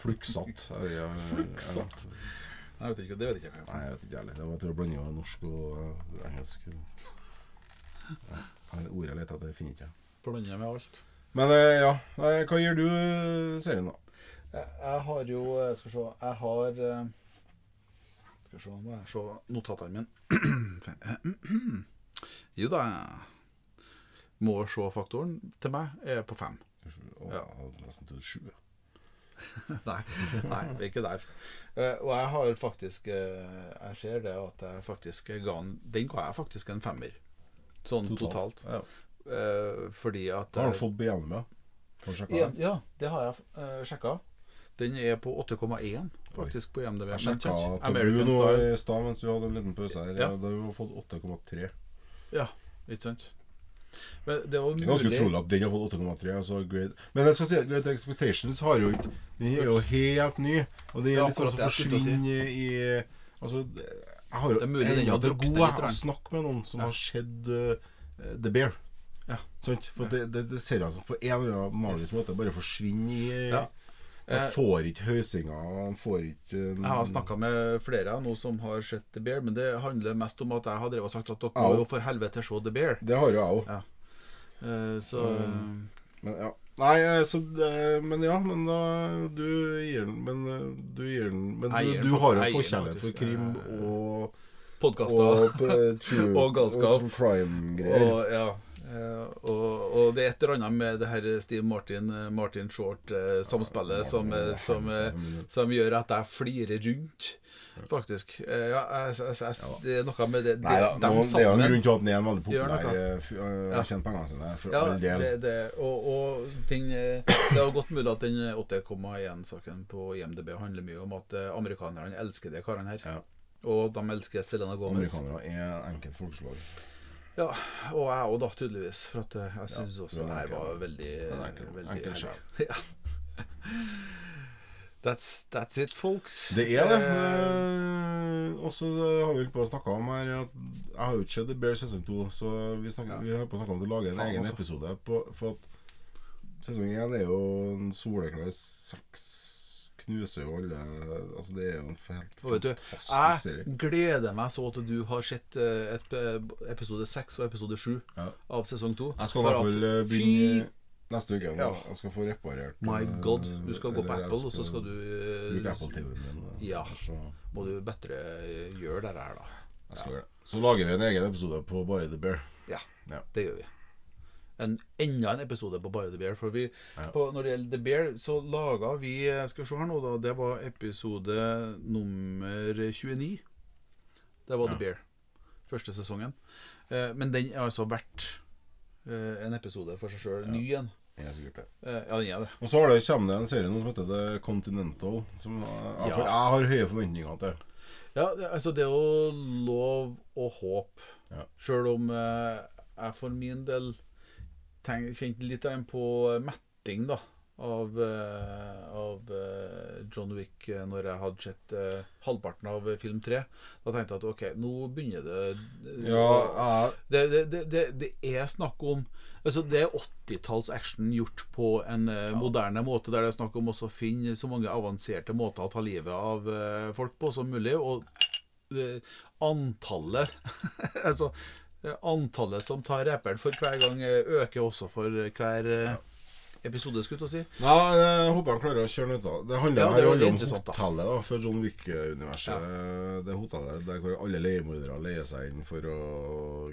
Fluksatt. Fluksatt? Nei. Vet ikke, det vet ikke jeg. Nei, jeg vet ikke heller. Det var til å blande av norsk og eh, engelsk. Ja. Ordet jeg leter etter, finner ikke jeg. Blander med alt. Men eh, ja, hva gir du serien, da? Jeg, jeg har jo eh, Skal vi se Jeg har eh, Skal vi se, må jeg se notatene mine. Jo da. Må se-faktoren til meg er på fem. Ja. nesten til sju. Nei, nei, ikke der. Eh, og jeg har faktisk Jeg ser det at jeg faktisk ga den Den ga jeg faktisk en femmer. Sånn totalt. Ja. Eh, fordi at har du fått BMW? ja. Ja, ja, det har jeg uh, sjekka. Den er på 8,1 faktisk på IMDb. Jeg sjekka Tabu nå i stad mens vi hadde en liten pause her. Ja. Ja. Da har vi fått 8,3. Ja, ikke sant? Men det Det er ganske utrolig at den har fått 8,3. Altså Great. Men jeg skal si at Great Expectations har jo ikke Den er jo helt ny. Og den er litt sånn som jeg å si. forsvinner i Altså Jeg har jo Det er har til gode å snakke med noen som Ja. har sett uh, The Bear. Ja. Sant? For det, det, det ser altså på en eller annen magisk Yes. måte bare forsvinner i Ja. Han Eh, får ikke får ikke uh, Jeg har snakka med flere nå som har sett The Bear, men det handler mest om at jeg har drevet og sagt at dere må jo for helvete se The Bear. Det har jo jeg òg. Ja. Eh, så um, Men ja. Nei, eh, så det, Men ja, men da Du gir den Men eh, du gir den Men du, du har jo jeg forkjærlighet for krim eh, og podkaster Og og, Og galskap. Og true crime-greier. Ja, eh, og, og det er et eller annet med det her Steve Martin, eh, Martin Short-samspillet som, eh, som, eh, som gjør at jeg flirer rundt, faktisk. Eh, Ja, jeg, jeg, jeg, det er noe med det, det Nei da, dem nå, det er jo en grunn til at han er en veldig populær og eh, eh, Ja. Tjent pengene sine, for Ja, all del. det, det, og, og den, eh, det er godt mulig at den 8,1-saken på IMDb handler mye om at eh, amerikanerne elsker de karene her. Ja. Og de elsker Selena Gomez. Amerikanere er enkelt folkeslag. Ja, og jeg òg, da, tydeligvis. For at eh, jeg syns Ja, også det er her var veldig, enkel- veldig enkel herlig. Ja. That's, that's it, folks. Det er det. Eh, Eh, Og så har vi på å snakke om her at Jeg har jo ikke sett The Bear sesong 2, så vi, snakker, Ja. vi har på å snakke om å lage en egen altså. episode. På, for at sesong 1 er jo en soleklar seks Knuser jo alle Altså, det er jo en helt Og fantastisk serie. Jeg gleder meg så til du har sett eh, et, eh, episode seks og episode sju Ja. av sesong to. Jeg skal i hvert fall eh, begynne neste uke. Ja. Ja. Jeg skal få reparert My god. Du skal gå på Apple, og så skal du bruke Apple TV-en min. Ja. Så, Må du bedre gjøre det her, da. jeg skal gjøre det. så lager vi en egen episode på bare The Bear. Ja, Ja. det gjør vi. En, enda en episode på bare The Bear. For vi, Ja. på, når det gjelder The Bear, så laga vi eh, Skal vi se her nå, da. Det var episode nummer 29. Det var Ja. The Bear. Første sesongen. Eh, men den er altså verdt eh, en episode for seg sjøl. Ja. Ny en. Eh, ja, den er det. Og så har det, kommer det en serie som heter The Continental. Som jeg, jeg har høye forventninger til. Ja, altså det er jo lov å håpe. Ja. Sjøl om eh, jeg for min del kjente litt på metting da av, eh, av eh, John Wick eh, når jeg hadde sett eh, halvparten av film tre. Da tenkte jeg at ok, nå begynner det Ja, det, det, det, det, er snakk om Altså Det er 80-talls action gjort på en ja. moderne måte, der det er snakk om å finne så mange avanserte måter å ta livet av eh, folk på som mulig. Og eh, antallet Altså eh, Antallet som tar reperen for hver gang, eh, øker også for hver eh, episode, skulle jeg si. Ja, jeg håper han klarer å kjøre ut av. Det handler, Ja, det her om hotellet da, for John Wick-universet. Det hotellet der hvor alle leiemordere leier seg inn for å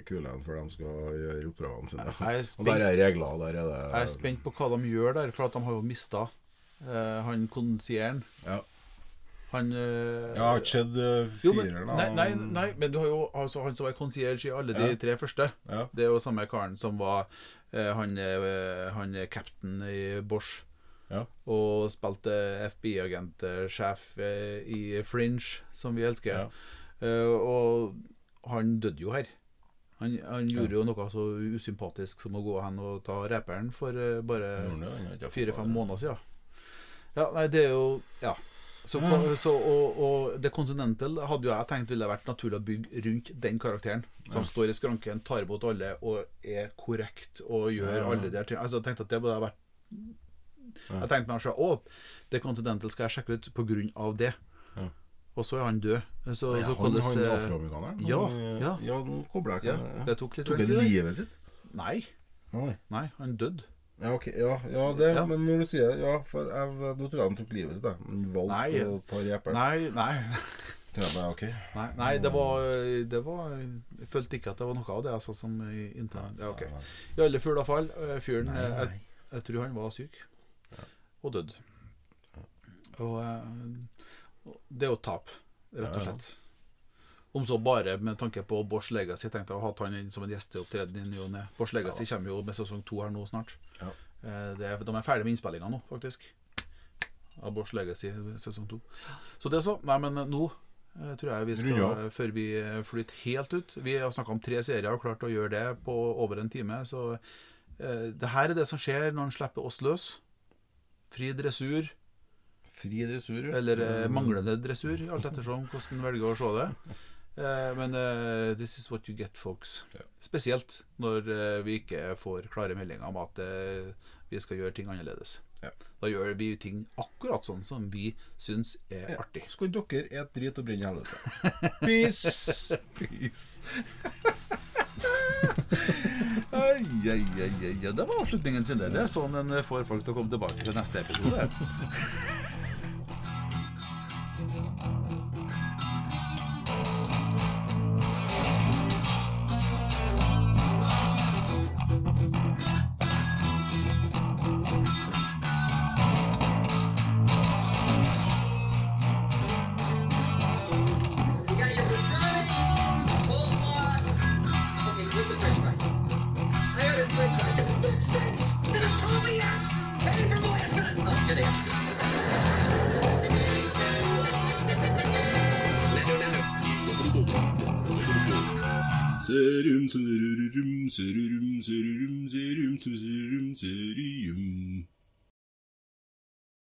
kule en før de skal gjøre oppdragene sine. Og der er regler, der er det jeg er spent på hva de gjør der, for at de har jo mista uh, han konsieren. Ja. Han øh, Jeg har ikke sett uh, Jo, fireren. nei, nei, nei, men du har jo altså, han som var concierge i alle de Ja. tre første. Ja. Det er jo samme karen som var øh, han, øh, han captain i Bosch. Ja. Og spilte FBI-agentsjef i Fringe, som vi elsker. Eh, og han døde jo her. Han, han gjorde jo noe så usympatisk som å gå hen og ta reperen for bare fire-fem måneder siden. Ja, nei, det er jo Ja. Så, så, og, og The Continental hadde jo jeg tenkt ville vært naturlig å bygge rundt den karakteren. Som Ja. står i skranken, tar imot alle og er korrekt og gjør Ja. alle de tingene. Altså, jeg tenkte at det burde ha vært. Jeg tenkte meg selv, å, The Continental skal jeg sjekke ut på grunn av det. Ja. Og så er han død. Så, Ja, så han, hvordan, han afroamerikaneren? ja, ja. ja, nå kobler jeg ja, Det tok litt Tok han livet sitt? Nei. nei, han døde. Ja, ok, ja, ja det, Ja. men når du sier det Ja, for jeg, nå tror jeg han tok livet sitt. jeg. Han valgte Nei. å ta reperen. Nei, nei, jeg bare, ok. nei, nei det, var, det var Jeg følte ikke at det var noe av det. Altså, som intern. ja, ok. I alle fugle fall. eh, Fyren eh, jeg, jeg tror han var syk. Og dødd. Og eh, det er jo tap, rett og slett. Om så bare med tanke på Bårds Legacy. Tenkte jeg å ha han inn som en gjesteopptreden i ny og ne. Bosch Legacy kommer jo med sesong to her nå snart. Eh, Det, er- de er ferdig med innspillinga nå, faktisk. Av Bosch Legacy sesong to. Så det så. Nei, men nå eh, tror jeg vi skal, ja. før vi eh, flytter helt ut Vi har snakka om tre serier og klart å gjøre det på over en time. Så eh, det her er det som skjer når en slipper oss løs. Fri dressur, Fri dressur, ja. eller eh, manglende dressur, alt ettersom hvordan en velger å se det. Eh, men uh, this is what you get, folks. Ja. Spesielt når uh, vi ikke får klare meldinger om at uh, vi skal gjøre ting annerledes. Ja. Da gjør vi ting akkurat sånn som vi syns er artig. Skulle dere et drit og brenne i helvete. Peace. Peace. ai, ai, ai, ai, det var avslutningen sin. Det Det er sånn en får folk til å komme tilbake til neste episode. Serum, serum, serum, serum, serum, serum, serum.